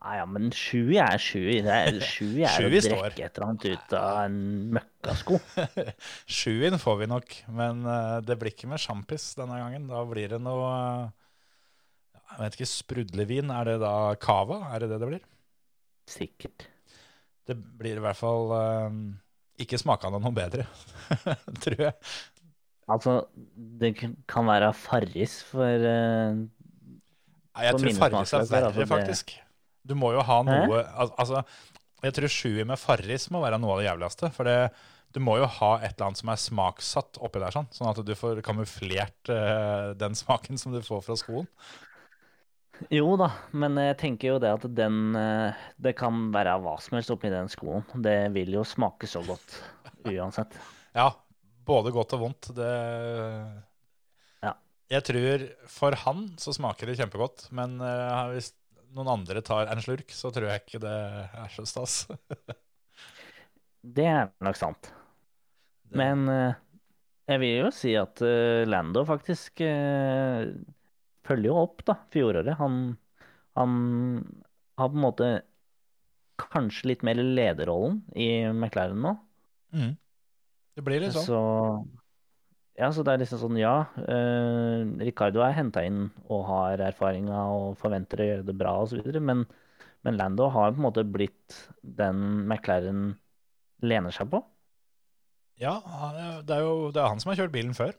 Ja, ja, men sju er sju. Det er, sju er å drikke et eller annet ut av en møkkasko. Sjuin får vi nok, men uh, det blir ikke med sjampis denne gangen. Da blir det noe Jeg vet ikke, sprudlevin. Er det da cava? Er det det det blir? Sikkert. Det blir i hvert fall uh, ikke smakende noe bedre, tror jeg. Altså, det kan være Farris for uh, Nei, jeg tror Farris er smaksløker, verre, altså, faktisk. Du må jo ha noe al Altså, jeg tror sjuer med Farris må være noe av det jævligste. For det, du må jo ha et eller annet som er smaksatt oppi der, sånn, sånn at du får kamuflert uh, den smaken som du får fra skoen. Jo da, men jeg tenker jo det at den eh, Det kan være hva som helst oppi den skoen. Det vil jo smake så godt uansett. Ja, både godt og vondt. Det Ja. Jeg tror for han så smaker det kjempegodt, men eh, hvis noen andre tar en slurk, så tror jeg ikke det er så stas. Det er nok sant. Men eh, jeg vil jo si at Lando faktisk følger jo opp, da, fjoråret. Han, han har på en måte kanskje litt mer lederrollen i McLaren nå. Mm. Det blir litt sånn. Så ja, så det er liksom sånn, ja. Eh, Ricardo er henta inn og har erfaringa og forventer å gjøre det bra osv., men, men Lando har på en måte blitt den McLaren lener seg på. Ja, det er jo det er han som har kjørt bilen før.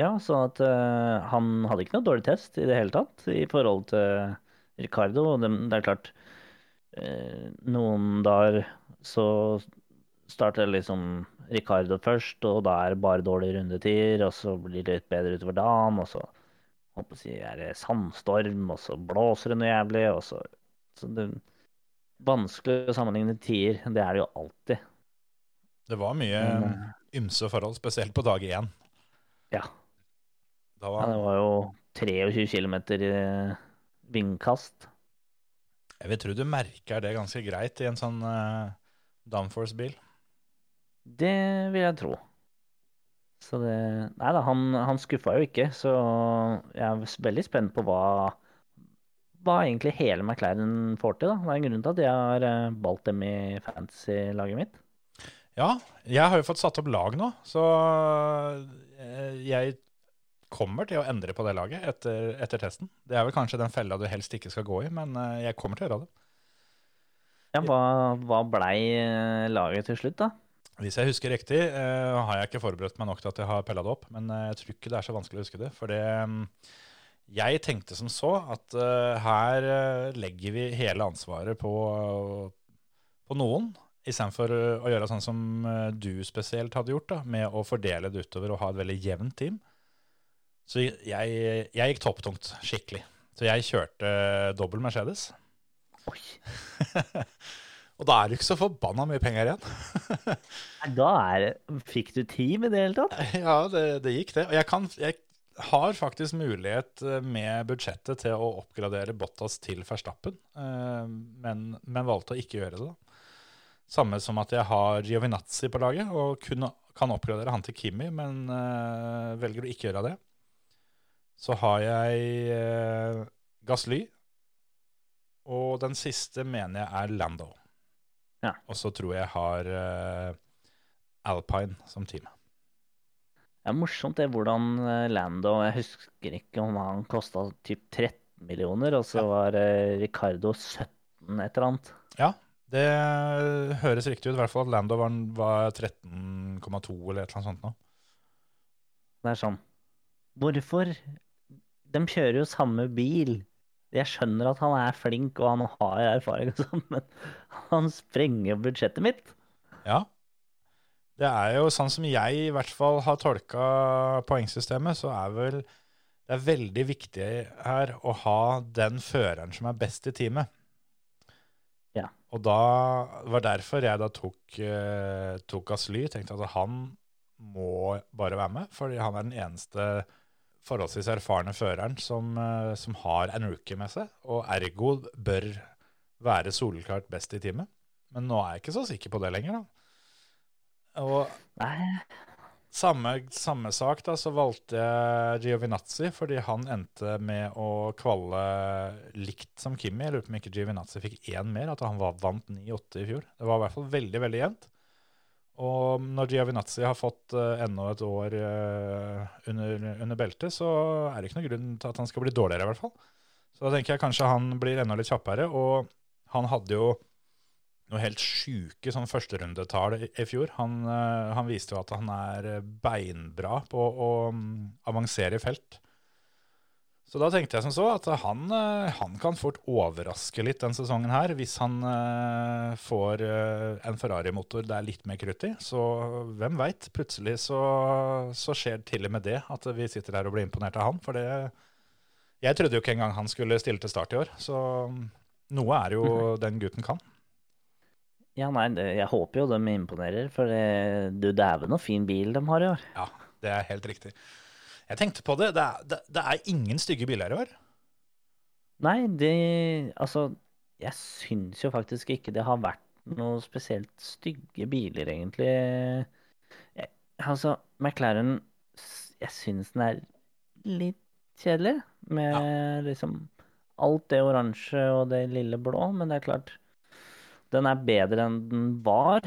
Ja, sånn at eh, han hadde ikke noe dårlig test i det hele tatt i forhold til Ricardo. Og det, det er klart, eh, noen dager så starter liksom Ricardo først, og da er det bare dårlige rundetider, og så blir det litt bedre utover dagen, og så håper jeg, er det sandstorm, og så blåser det noe jævlig, og så, så det Vanskelig å sammenligne tider, det er det jo alltid. Det var mye eh, ymse forhold, spesielt på dag én. Ja. Da Ja, det var jo 23 km vindkast. jeg vil tro du merker det ganske greit i en sånn uh, downforce-bil. Det vil jeg tro. Så det Nei da, han, han skuffa jo ikke, så jeg er veldig spent på hva hva egentlig hele McLaren får til. da. Det er en grunn til at jeg har eh, valgt dem i fantasy-laget mitt. Ja, jeg har jo fått satt opp lag nå, så eh, jeg kommer til å endre på det laget etter, etter testen. Det er vel kanskje den fella du helst ikke skal gå i, men eh, jeg kommer til å gjøre det. Ja, hva, hva blei eh, laget til slutt, da? Hvis jeg husker riktig, uh, har jeg ikke forberedt meg nok til at jeg har pella det opp, men jeg tror ikke det er så vanskelig å huske det. For det um, Jeg tenkte som så at uh, her uh, legger vi hele ansvaret på, på noen, istedenfor å gjøre sånn som du spesielt hadde gjort, da, med å fordele det utover og ha et veldig jevnt team. Så jeg, jeg gikk topptungt, skikkelig. Så jeg kjørte dobbel Mercedes. Oi. og da er det ikke så forbanna mye penger igjen. Da er Fikk du team i det hele tatt? Ja, det, det gikk det. Og jeg, kan, jeg har faktisk mulighet eh, med budsjettet til å oppgradere Bottas til Verstappen, eh, men, men valgte å ikke gjøre det. da. Samme som at jeg har Giovinazzi på laget og kun, kan oppgradere han til Kimi, men eh, velger å ikke gjøre det. Så har jeg eh, Gasly, og den siste mener jeg er Lando. Ja. Og så tror jeg har eh, Alpine som team. Det er morsomt det hvordan eh, Lando Jeg husker ikke om han kosta typ 13 millioner, og så var eh, Ricardo 17 et eller annet. Ja, det høres riktig ut. I hvert fall at Lando var, var 13,2 eller et eller annet sånt nå. Det er sånn Hvorfor? De kjører jo samme bil. Jeg skjønner at han er flink og han har erfaring og sånn, men han sprenger budsjettet mitt. Ja. Det er jo sånn som jeg i hvert fall har tolka poengsystemet, så er vel Det er veldig viktig her å ha den føreren som er best i teamet. Ja. Og da var derfor jeg da tok, eh, tok Asly. Tenkte at han må bare være med, fordi han er den eneste forholdsvis erfarne føreren som, eh, som har en rookie med seg, og ergo bør være soleklart best i teamet. Men nå er jeg ikke så sikker på det lenger, da. Og samme, samme sak, da, så valgte jeg Giovinazzi, fordi han endte med å kvalle likt som Kimi. Jeg lurer på om ikke Giovinazzi fikk én mer, at han var, vant 9-8 i fjor. Det var i hvert fall veldig, veldig jevnt. Og når Giovinazzi har fått eh, enda et år eh, under, under beltet, så er det ikke noe grunn til at han skal bli dårligere, i hvert fall. Så da tenker jeg kanskje han blir enda litt kjappere. Og han hadde jo noe helt sjuke sånn førsterundetall i, fjor. Han, eh, han viste jo at han er beinbra på å mm, avansere i felt. Så da tenkte jeg som så at han, eh, han kan fort overraske litt den sesongen her, hvis han eh, får eh, en Ferrari-motor det er litt mer krutt i. Så hvem veit, plutselig så, så skjer til og med det, at vi sitter her og blir imponert av han. For det Jeg trodde jo ikke engang han skulle stille til start i år, så mm, noe er jo den gutten kan. ja, nei, jeg håper jo de imponerer, for det, du dæven så fin bil de har i år. Ja, det er helt riktig. Jeg tenkte på det. Det er, det, det er ingen stygge biler i år. Nei, det Altså, jeg syns jo faktisk ikke det har vært noe spesielt stygge biler, egentlig. Jeg, altså, McLaren Jeg syns den er litt kjedelig, med liksom alt det oransje og det lille blå, men det er klart Den er bedre enn den var.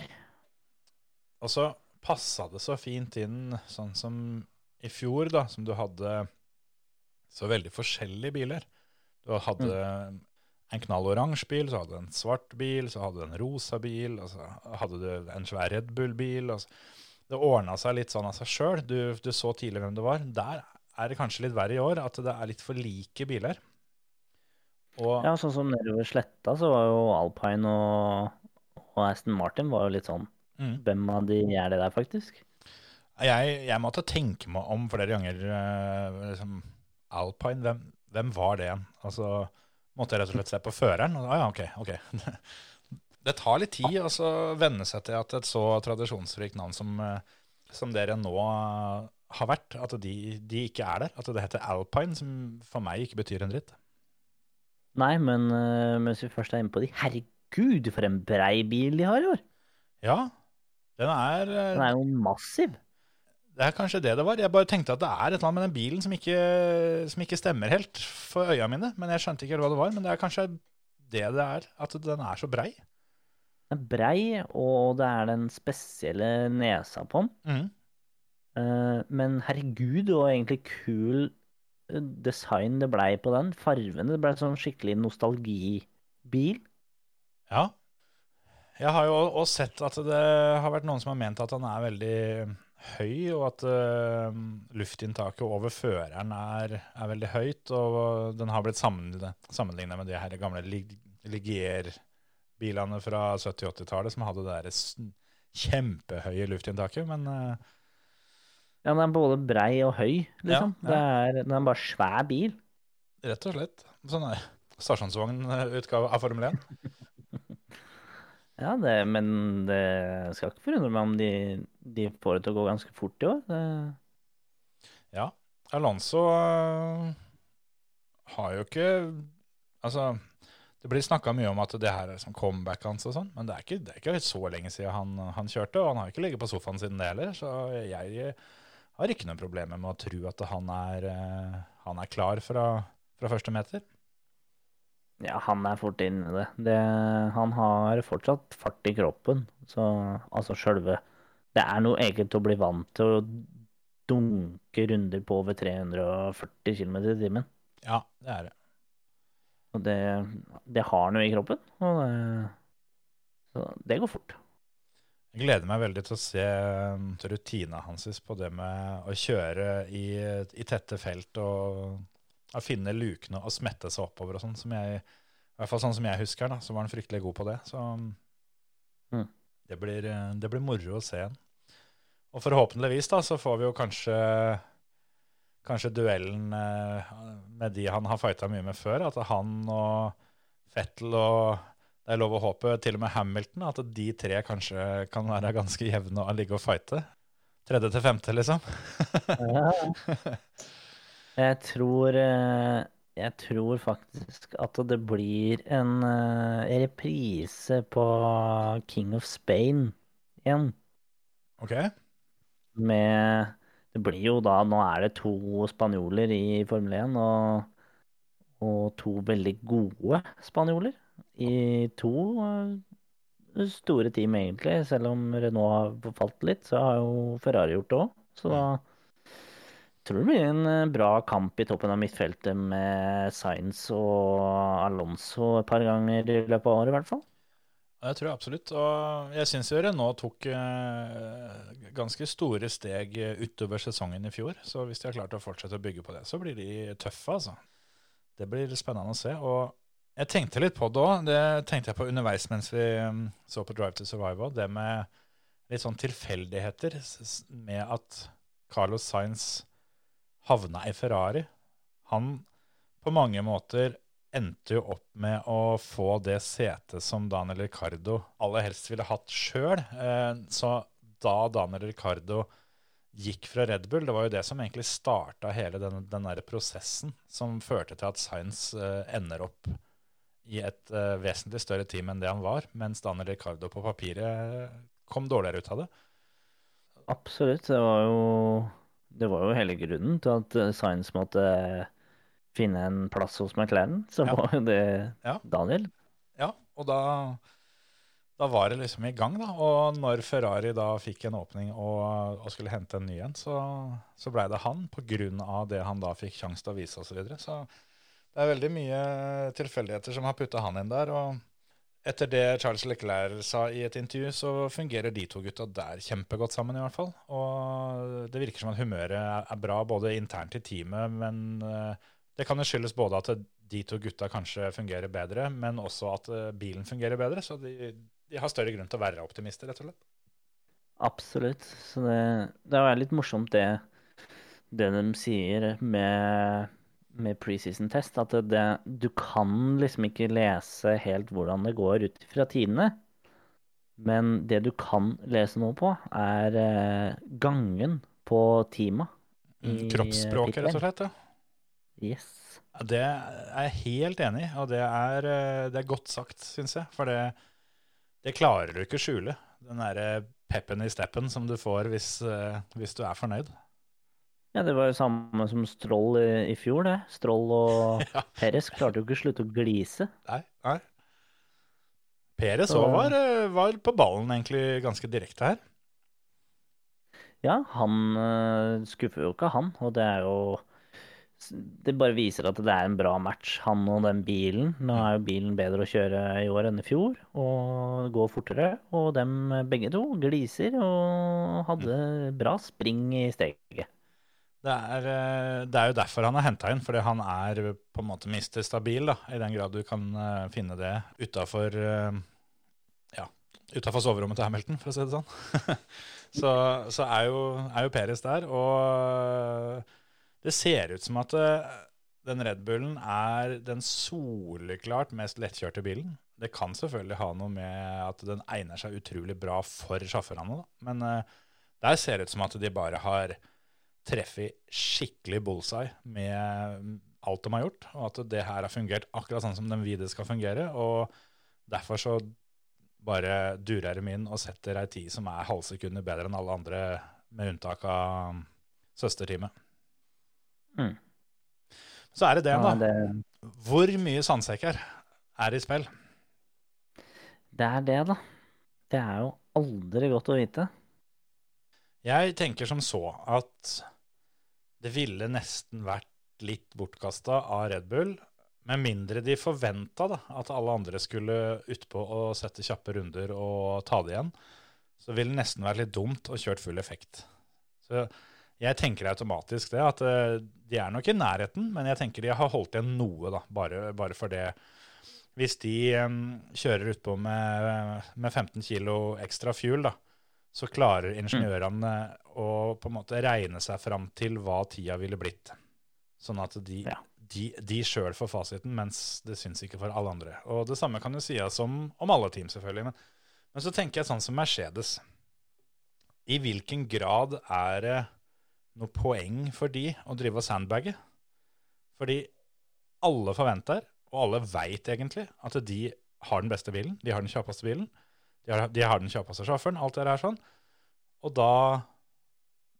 Og så passa det så fint inn, sånn som i fjor, da, som du hadde så veldig forskjellige biler. Du hadde en knalloransje bil, så hadde du en svart bil, så hadde du en rosa bil, og så hadde du en svær Red Bull-bil. Det ordna seg litt sånn av seg sjøl. Du, du så tidlig hvem det var. Der er det kanskje litt verre i år, at det er litt for like biler. Og Ja, sånn som nedover sletta, så var jo Alpine og, og Aston Martin var jo litt sånn Mm. Hvem av de er det der, faktisk? Jeg, jeg måtte tenke meg om flere ganger. eh, liksom, Alpine, hvem, hvem var det igjen? Altså, måtte jeg rett og slett se på føreren. Og, ah, ja, ok, ok. Det tar litt tid å så venne seg til at et så tradisjonsrikt navn som, eh, som dere nå eh, har vært, at de, de ikke er der. At det heter Alpine, som for meg ikke betyr en dritt. Nei, men mens vi først er inne på de Herregud, for en brei bil de har i år! Ja, den er, Den er jo massiv. Det er kanskje det det var. Jeg bare tenkte at det er et eller annet med den bilen som ikke, som ikke stemmer helt for øya mine. Men jeg skjønte ikke hva det var. Men det er kanskje det det er, at den er så brei. Den er brei, og det er den spesielle nesa på den. Eh, men herregud, det var egentlig kul eh, design det blei på den. Farvene. Det blei sånn skikkelig nostalgibil. Ja. Jeg har jo også sett at det har vært noen som har ment at han er veldig høy, og at uh, luftinntaket over føreren er, er veldig høyt. Og den har blitt sammenligna med de her gamle Lig- Ligier-bilene fra 70-80-tallet som hadde det der kjempehøye luftinntaket. Men uh, Ja, den er både brei og høy, liksom. Ja, Det er, den er bare svær bil. rett og slett sånn er stasjonsvognutgave av Formel 1. Ja, det, men det skal ikke forundre meg om de, de får det til å gå ganske fort i år. Det, Ja, Alonso øh, har jo ikke Altså, det blir snakka mye om at det her er som comeback hans og sånn, men det er, ikke, det er ikke så lenge siden han, han kjørte, og han har ikke ligget på sofaen siden det heller, så jeg har ikke noen problemer med å tro at han er, øh, han er klar fra, fra første meter. Ja, han er fort inne i det. det. Han har fortsatt fart i kroppen, så altså sjølve Det er noe eget å bli vant til å dunke runder på over 340 km i timen. Ja, det er det. Og det, det har han jo i kroppen. Og det, så det går fort. Jeg gleder meg veldig til å se um, rutina hans på det med å kjøre i, i tette felt og, og finne lukene og smette seg oppover og sånn. Som jeg, I hvert fall sånn som jeg husker da, så var han fryktelig god på det. Så Mm. det, blir, eh, det blir moro å se igjen. Og forhåpentligvis da, så får vi jo kanskje kanskje duellen eh, med de han har fighta mye med før. At han og Fettel og det er lov å håpe til og med Hamilton, at de tre kanskje kan være ganske jevne og ligge og fighte. Tredje til femte, liksom. Jeg tror eh, Jeg tror faktisk at det blir en eh, reprise på King of Spain igjen. Ok. Med Det blir jo da Nå er det to spanjoler i Formel 1, og, og to veldig gode spanjoler i to eh, store team, egentlig. Selv om Renault har falt litt, så har jo Ferrari gjort det òg. Så da tror det blir en eh, bra kamp i toppen av midtfeltet med Sainz og Alonso et par ganger i løpet av året, i hvert fall. Det tror jeg absolutt. Og jeg syns Renault tok eh, ganske store steg utover sesongen i fjor. Så hvis de har klart å fortsette å bygge på det, så blir de tøffe, altså. Det blir spennende å se. Og jeg tenkte litt på det òg. Det tenkte jeg på underveis mens vi um, så på Drive to Survive òg. Det med litt sånn tilfeldigheter med at Carlos Sainz havna i Ferrari. Han på mange måter endte jo opp med å få det setet som Daniel Ricardo aller helst ville hatt sjøl. Eh, så da Daniel Ricardo gikk fra Red Bull, det var jo det som egentlig starta hele den, den der prosessen som førte til at Sainz eh, ender opp i et uh, vesentlig større team enn det han var, mens Daniel Ricardo på papiret kom dårligere ut av det. Absolutt. Det var jo, det var jo hele grunnen til at eh, Science måtte finne en plass hos McLaren. Så ja. var jo det ja. Daniel. Ja, og da, da, var det liksom i gang, da. Og når Ferrari da fikk en åpning og, og skulle hente en ny en, så, så blei det han, av det han da fikk sjanse til å vise osv. Så, videre. så det er veldig mye tilfeldigheter som har putta han inn der. og etter det Charles Leclerc sa i et intervju, så fungerer de to gutta der kjempegodt sammen, i hvert fall. Og det virker som at humøret er bra både internt i teamet, men eh, det kan jo skyldes både at de to gutta kanskje fungerer bedre, men også at eh, bilen fungerer bedre. Så de, de har større grunn til å være optimister, rett og slett. Absolutt. Så det, det er litt morsomt, det, det de sier med med preseason-test at det, du kan liksom ikke lese helt hvordan det går ut fra tidene. Men det du kan lese noe på, er eh, gangen på teama. Mm, kroppsspråket, rett og slett. ja. Yes. Det er jeg helt enig i, og det er, eh, det er godt sagt, syns jeg. For det, det, klarer du ikke å skjule. Den derre peppen i steppen som du får hvis, eh, hvis du er fornøyd. Ja, det var jo samme som Stroll i, i fjor, det. Stroll og ja. Perez klarte jo ikke å slutte å glise. Nei, nei. Perez òg var, eh, var, på ballen egentlig ganske direkte her. Ja, han uh, skuffer jo ikke, han. Og det er jo Det bare viser at det er en bra match, han og den bilen. Nå er jo bilen bedre å kjøre i år enn i fjor, og går fortere. Og dem begge to gliser og hadde bra spring i steget. Det er, eh, det er, jo derfor han er henta inn, fordi han er på en måte mister stabil, da, i den grad du kan uh, finne det utafor ja, utafor soverommet til Hamilton, for å si det sånn. så, så er, jo, er jo Peres der, og det ser ut som at den Red Bullen er den soleklart mest lettkjørte bilen. Det kan selvfølgelig ha noe med at den egner seg utrolig bra for sjåførene, men uh, der ser det ut som at de bare har treffer skikkelig bullseye med alt de har gjort, og at det her har fungert akkurat sånn som den vil det skal fungere. og Derfor så bare durer de inn og setter ei tid som er halvsekundet bedre enn alle andre, med unntak av søsterteamet. Mm. Så er det det, ja, da. Det... Hvor mye sandsekker er i spill? Det er det, da. Det er jo aldri godt å vite. Jeg tenker som så at det ville nesten vært litt bortkasta av Red Bull, med mindre de forventa at alle andre skulle utpå og sette kjappe runder og ta det igjen. Så ville det nesten vært litt dumt å kjørt full effekt. Så jeg tenker automatisk det, at eh, de er nok i nærheten, men jeg tenker de har holdt igjen noe, da, bare, bare for det. Hvis de um, kjører utpå med, med 15 kilo ekstra fuel, da, så klarer ingeniørene å på en måte regne seg fram til hva tida ville blitt. Sånn at de, Ja. de, de sjøl får fasiten, mens det syns ikke for alle andre. Og det samme kan jo sies om, om alle team, selvfølgelig. Men, men så tenker jeg sånn som Mercedes. I hvilken grad er det noe poeng for de å drive og sandbagge? Fordi alle forventer, og alle veit egentlig, at de har den beste bilen. De har den kjappeste bilen. De har, de har den kjappeste sjåføren. Alt det der sånn. Og da,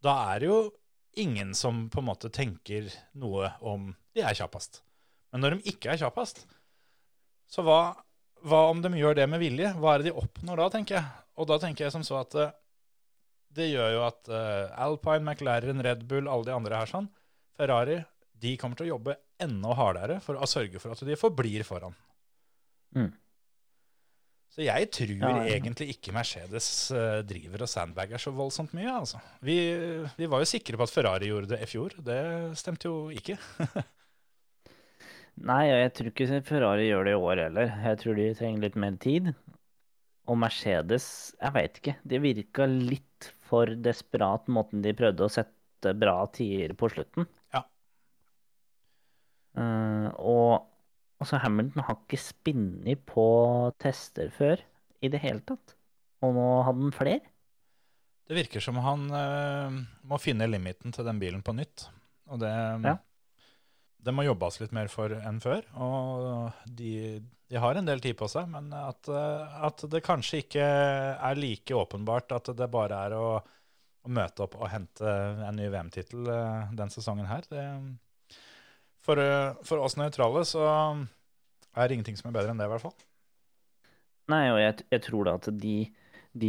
da er det jo ingen som på en måte tenker noe om de er kjappest. Men når de ikke er kjappest, så hva, hva om de gjør det med vilje? Hva er det de oppnår da, tenker jeg? Og da tenker jeg som så at eh, det gjør jo at eh, Alpine, McLaren, Red Bull, alle de andre her sånn, Ferrari, de kommer til å jobbe enda hardere for å sørge for at de forblir foran. Mm. Så jeg tror Ja, ja. egentlig ikke Mercedes eh, driver og sandbager så voldsomt mye. altså. Vi, vi var jo sikre på at Ferrari gjorde det i fjor. Det stemte jo ikke. Nei, og jeg tror ikke Ferrari gjør det i år heller. Jeg tror de trenger litt mer tid. Og Mercedes, jeg veit ikke. Det virka litt for desperat måten de prøvde å sette bra tider på slutten. Ja. Uh, og altså Hamilton har ikke spinnet på tester før i det hele tatt. Og nå hadde han flere. Det virker som han eh, må finne limiten til den bilen på nytt. Og det, Ja. det må jobbes litt mer for enn før. Og de, de har en del tid på seg, men at, eh, at det kanskje ikke er like åpenbart at det bare er å, å møte opp og hente en ny VM-tittel eh, den sesongen her. Det, for, for oss nøytrale så er ingenting som er bedre enn det, i hvert fall. Nei, og jeg, jeg tror da at de, de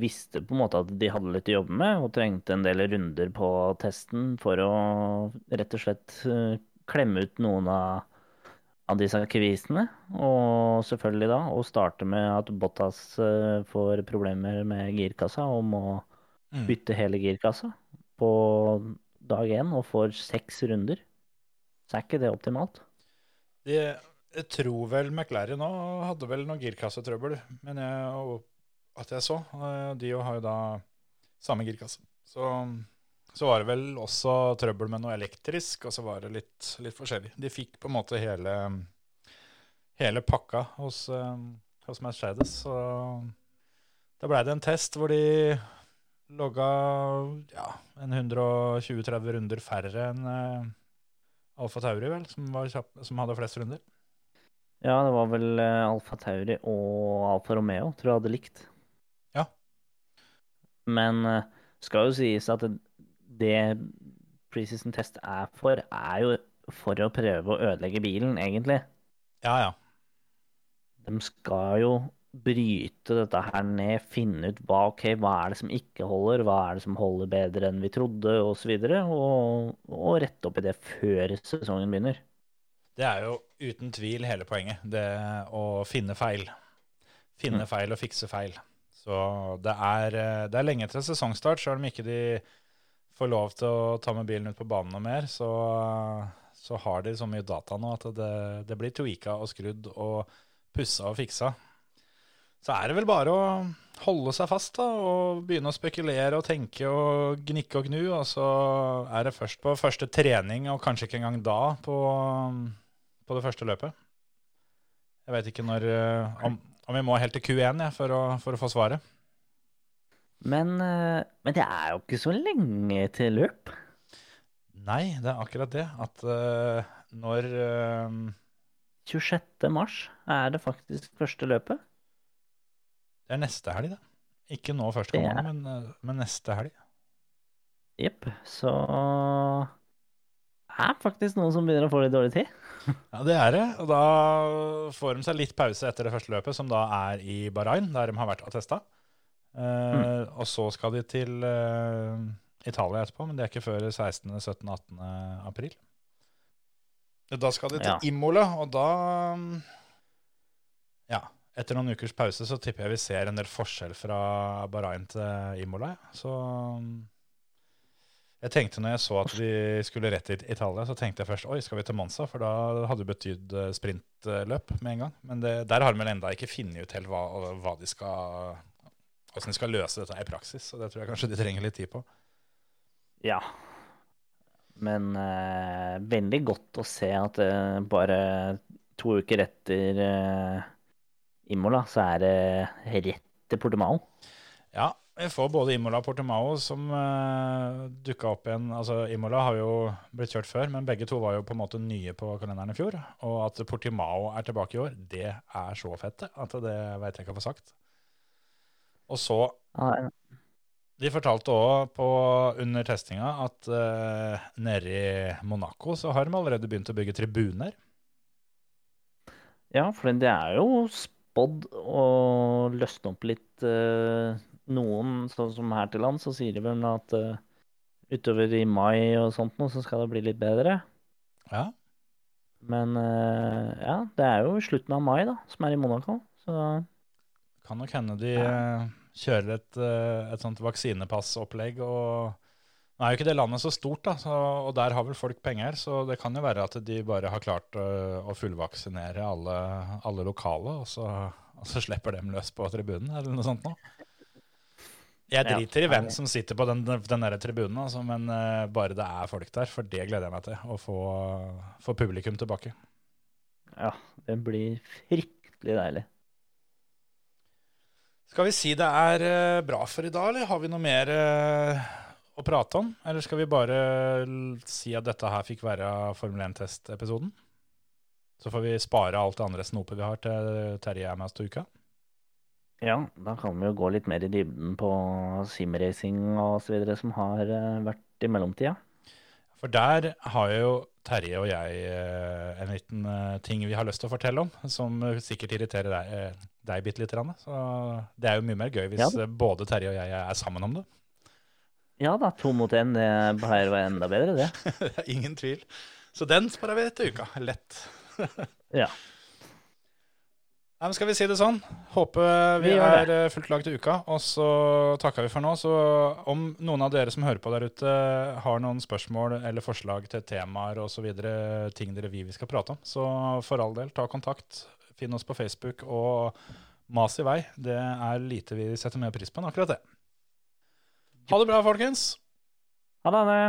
visste på en måte at de hadde litt å jobbe med, og trengte en del runder på testen for å rett og slett eh, klemme ut noen av, av disse kvisene. Og selvfølgelig da å starte med at Bottas eh, får problemer med girkassa og må Mm. bytte hele girkassa på dag én og får seks runder. Så er ikke det optimalt. De, jeg tror vel McLaren nå hadde vel noe girkassetrøbbel, men jeg, at jeg så. Eh, De har jo da samme girkasse. Så, så var det vel også trøbbel med noe elektrisk, og så var det litt, litt forskjellig. De fikk på en måte hele, hele pakka hos, eh, hos Mercedes. Så da blei det en test hvor de logga ja, en 120-30 runder færre enn eh, Alfa Tauri, vel, som, kjapp, som hadde flest runder. Ja, det var vel eh, Alfa Tauri og Alfa Romeo, tror jeg hadde likt. Ja. Men eh, skal jo sies at det, Precision preseason test er for, er jo for å prøve å ødelegge bilen, egentlig. Ja, ja. De skal jo bryte dette her ned, finne ut hva, okay, hva er det som ikke holder, hva er det som holder bedre enn vi trodde, osv., og, så videre, og, og rette opp i det før sesongen begynner. Det er jo uten tvil hele poenget. Det å finne feil. Finne Mm. feil og fikse feil. Så det er, eh, det er lenge til sesongstart, sjøl om ikke de får lov til å ta med bilen ut på banen noe mer. Så, så har de så mye data nå at det, det blir tweaka og skrudd og pussa og fiksa. Så er det vel bare å holde seg fast da, og begynne å spekulere og tenke og gnikke og gnu. Og så er det først på første trening, og kanskje ikke engang da, på, på det første løpet. Jeg vet ikke når eh, Om, om vi må helt til Q1 jeg, for, å, for å få svaret. Men, eh, men det er jo ikke så lenge til løp. Nei, det er akkurat det. At uh, når uh, 26. mars er det faktisk første løpet. Det er neste helg, det. Ikke nå første gang, men, men neste helg. Jepp. Så er faktisk noen som begynner å få litt dårlig tid. Ja, det er det. Og da får de seg litt pause etter det første løpet, som da er i Bahrain, der de har vært og testa. Eh, Og så skal de til eh, Italia etterpå, men det er ikke før 16., 17., 18. april. Da skal de til Ja. Imola, og da Ja. Etter noen ukers pause så tipper jeg vi ser en del forskjell fra Bahrain til Imola. ja. Så jeg tenkte når jeg så at vi skulle rett til Italia, så tenkte jeg først oi, skal vi til Monza? For da hadde det betydd eh, sprintløp med en gang. Men det, der har de vel enda ikke funnet ut helt hva, hva de skal hvordan de skal løse dette i praksis. Og det tror jeg kanskje de trenger litt tid på. Ja. Men eh, veldig godt å se at eh, bare to uker etter eh, Imola, så er det rett til Portimao. Ja, vi får både Imola og Portimao som uh, dukka opp igjen. Altså, Imola har jo blitt kjørt før, men begge to var jo på en måte nye på kalenderen i fjor. Og at Portimao er tilbake i år, det er så fett. At det veit jeg ikke å få sagt. Og så De fortalte òg under testinga at uh, nede i Monaco så har de allerede begynt å bygge tribuner. Ja, for det er jo spådd å løsne opp litt eh, Noen, sånn som her til lands, så sier de vel at uh, utover i mai og sånt nå, så skal det bli litt bedre. Ja. Men uh, ja, det er jo slutten av mai, da, som er i Monaco. Så Kan nok hende de ja. kjører et, eh, et sånt vaksinepassopplegg. og Nå er jo ikke det landet så stort, da, så, og der har vel folk penger. Så det kan jo være at de bare har klart eh, å fullvaksinere alle, alle lokale, og så, og så slipper dem løs på tribunen, eller noe sånt noe. Jeg Ja, driter i hvem som sitter på den, den der tribunen, altså, men uh, bare det er folk der, for det gleder jeg meg til. Å få, få publikum tilbake. ja, det blir fryktelig deilig. Skal vi si det er uh, bra for i dag, eller har vi noe mer uh, å prate om? Eller skal vi bare si at dette her fikk være Formel 1-testepisoden? Så får vi spare alt det andre snopet vi har til Terje er med oss til uka. Ja, da kan vi jo gå litt mer i dybden på simracing og så videre som har eh, vært i mellomtida. For der har jo Terje og jeg eh, en liten eh, ting vi har lyst til å fortelle om, som sikkert irriterer deg, deg bitte lite grann. Så det er jo mye mer gøy hvis Ja. både Terje og jeg er sammen om det. Ja da, to mot én, pleier å være enda bedre, det. Ingen tvil. Så den sparer vi til uka. Lett. Ja. Nei, men skal vi si det sånn? Håper vi, Vi er eh, fullt lag til uka. Og så takker vi for nå. Så om noen av dere som hører på der ute, har noen spørsmål eller forslag til temaer osv., ting dere vil vi skal prate om, så for all del, ta kontakt. Finn oss på Facebook og mas i vei. Det er lite vi setter mer pris på enn akkurat det. Ha det bra, folkens. Ha det.